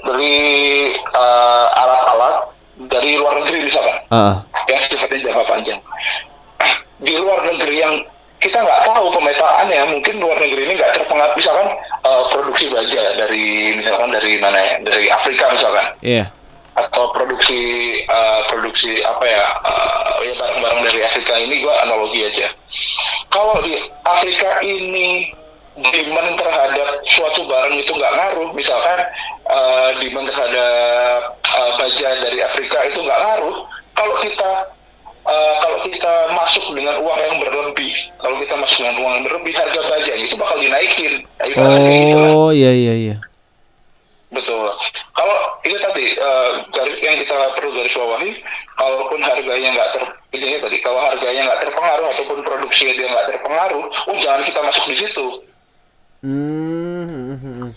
B: beli uh, alat-alat dari luar negeri misalkan
A: Ah,
B: yang sifatnya jangka panjang. Di luar negeri yang kita nggak tahu pemetaannya mungkin luar negeri ini nggak terpengaruh. Misalkan uh, produksi baja dari misalkan dari mana ya dari Afrika misalkan.
A: Iya.
B: Atau produksi uh, produksi apa ya uh, ya barang-barang dari Afrika ini gua analogi aja kalau di Afrika ini demand terhadap suatu barang itu nggak ngaruh misalkan uh, demand terhadap uh, baja dari Afrika itu nggak ngaruh kalau kita uh, kalau kita masuk dengan uang yang berlebih kalau kita masuk dengan uang yang berlebih harga baja itu bakal dinaikin Ya, gitu.
A: Oh, iya iya iya.
B: Betul. Kalau itu tadi eh, garis yang kita perlu garis bawahi, kalaupun harganya nggak ter, intinya tadi kalau harganya nggak terpengaruh ataupun produksinya dia nggak terpengaruh, oh jangan kita masuk di situ.
A: Hmm, hmm, hmm.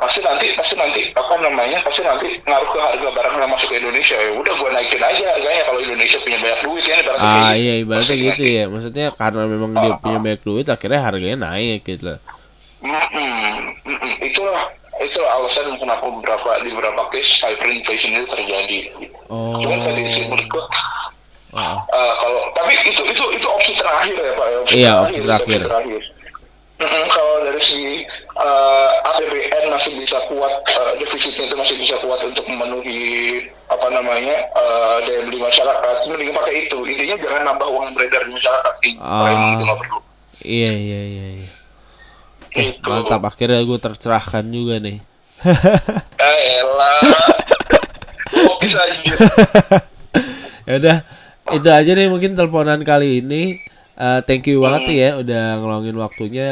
B: Pasti nanti, pasti nanti apa namanya, pasti nanti ngaruh ke harga barang yang masuk ke Indonesia. Ya udah gua naikin aja harganya kalau Indonesia punya banyak duit ya. ibaratnya
A: Ah
B: gitu.
A: iya ibaratnya gitu
B: nanti.
A: ya. Maksudnya karena memang dia punya banyak duit akhirnya harganya naik gitu.
B: Mm-mm, mm-mm. Itulah itulah alasan kenapa beberapa di beberapa case hyperinflation itu terjadi. Gitu.
A: Oh.
B: Cuman tadi sih menurut gua
A: Ah,
B: Eh, kalau tapi itu itu itu opsi terakhir ya pak ya
A: Iya, opsi terakhir.
B: Mm-mm, kalau dari segi eh, APBN masih bisa kuat eh, defisitnya itu masih bisa kuat untuk memenuhi apa namanya eh, daya beli masyarakat mending pakai itu intinya jangan nambah uang beredar di masyarakat sih
A: Ah.
B: itu nggak perlu
A: iya iya iya. iya. Oke,
B: Gitu.
A: mantap. Akhirnya gue tercerahkan juga nih.
B: eh elah. Oke saja
A: ya udah itu aja nih mungkin teleponan kali ini. Eh, thank you banget nih ya udah ngeluangin waktunya.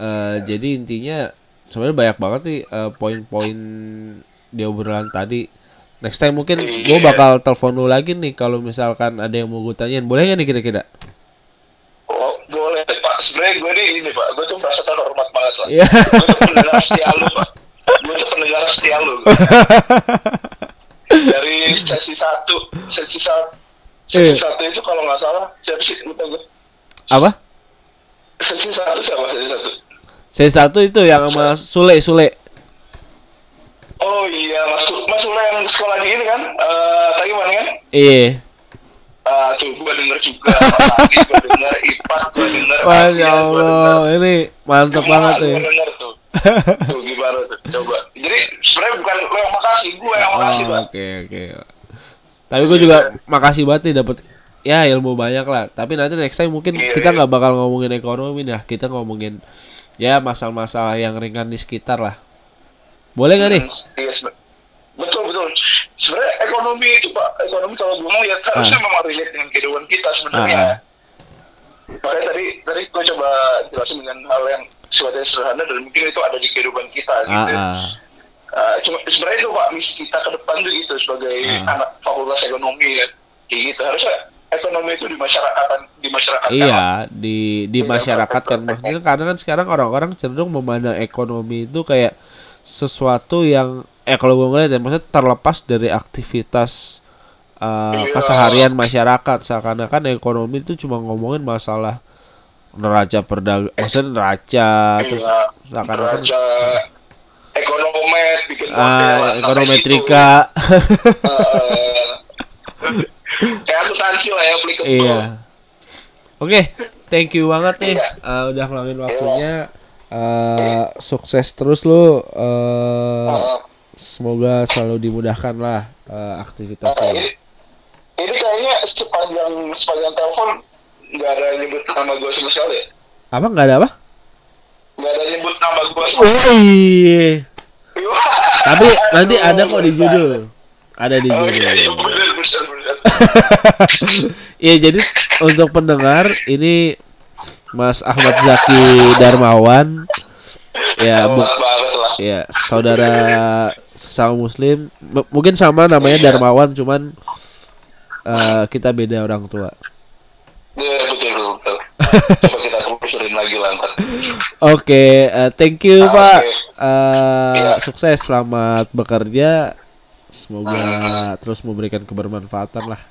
A: Eh, jadi intinya sebenarnya banyak banget nih eh, poin-poin di obrolan tadi. Next time mungkin gue bakal telepon lu lagi nih kalau misalkan ada yang mau gue tanyain. Boleh nggak nih kira-kira
B: sebenarnya gue nih ini pak. Gue tuh merasa terhormat banget lah
A: Iya.
B: gue tuh pendengar setia lu pak. Gue tuh pendengar setia lu. Dari sesi satu sesi satu sesi
A: Iya.
B: satu itu kalau nggak salah siapa sih? Lupa gue
A: apa?
B: Sesi satu siapa? Sesi satu.
A: Saya satu itu yang sama Sule Sule.
B: Oh iya mas mas Ula yang sekolah di ini kan? Eh tadi mana kan?
A: Iya
B: Ah, tuh gue denger juga Andi gue denger Ipat gue denger
A: Masya
B: denger.
A: Allah ini mantep
B: Semua
A: banget ya
B: tuh tuh gimana tuh coba jadi sebenarnya bukan lo yang makasih gue yang makasih
A: Oh, Oke oke. Tapi gue juga makasih banget nih dapet ya ilmu banyak lah. Tapi nanti next time mungkin
B: Iya,
A: kita
B: iya.
A: nggak bakal ngomongin ekonomi dah. Kita ngomongin ya masalah-masalah yang ringan di sekitar lah. Boleh nggak nih?
B: Hmm, Iya sebe- betul betul. Sebenarnya ekonomi itu pak, ekonomi kalau gue mau ya harusnya memang relate dengan kehidupan kita sebenarnya.
A: Ah, ah.
B: Makanya tadi tadi gue coba jelasin dengan hal yang sifatnya sederhana dan mungkin itu ada di kehidupan kita
A: Ah,
B: gitu.
A: ah.
B: Uh, cuma sebenarnya itu pak misi kita ke depan tuh gitu sebagai
A: Ah.
B: anak fakultas ekonomi ya, gitu. Harusnya ekonomi itu di masyarakat di masyarakat
A: Iya di di
B: Iya,
A: masyarakat kan maksudnya karena kan sekarang orang-orang cenderung memandang ekonomi itu kayak sesuatu yang eh kalau gue ngeliat ya maksudnya terlepas dari aktivitas uh,
B: Iya.
A: keseharian masyarakat seakan-akan ekonomi itu cuma ngomongin masalah neraca perdagangan maksudnya neraca terus
B: Iya,
A: seakan-akan
B: neraca ekonomet bikin
A: ah ekonometrika.
B: Eh, kayak akuntansi lah ya applicable.
A: iya. Oke thank you banget nih.
B: Iya.
A: uh, udah ngeluangin waktunya. Uh, sukses terus lu. Uh,
B: Eh,
A: semoga selalu dimudahkan lah uh, aktivitas
B: eh,
A: lu
B: ini, ini kayaknya sepanjang sepanjang telepon nggak ada nyebut nama gue sama sekali ya?
A: apa nggak ada apa?
B: Nggak ada nyebut nama gue
A: oh iya tapi nanti ada kok di judul. Ada di
B: Oh iya, iya,
A: judul. Iya jadi untuk pendengar ini Mas Ahmad Zaki Darmawan ya bu-
B: Banget banget lah.
A: ya saudara sesama muslim M- mungkin sama namanya
B: Iya.
A: Darmawan cuman eh, kita beda orang tua
B: Iya, betul, betul, betul. Coba kita telusurin lagi lah ntar.
A: oke eh, thank you
B: Ah,
A: pak
B: oke.
A: Eh,
B: Iya.
A: sukses selamat bekerja semoga terus memberikan kebermanfaatan lah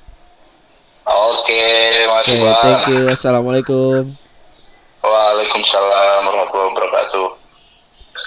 B: Oke, Oke,
A: Oke,
B: makasih Bang.
A: thank you. Assalamualaikum.
B: Waalaikumsalam warahmatullahi wabarakatuh.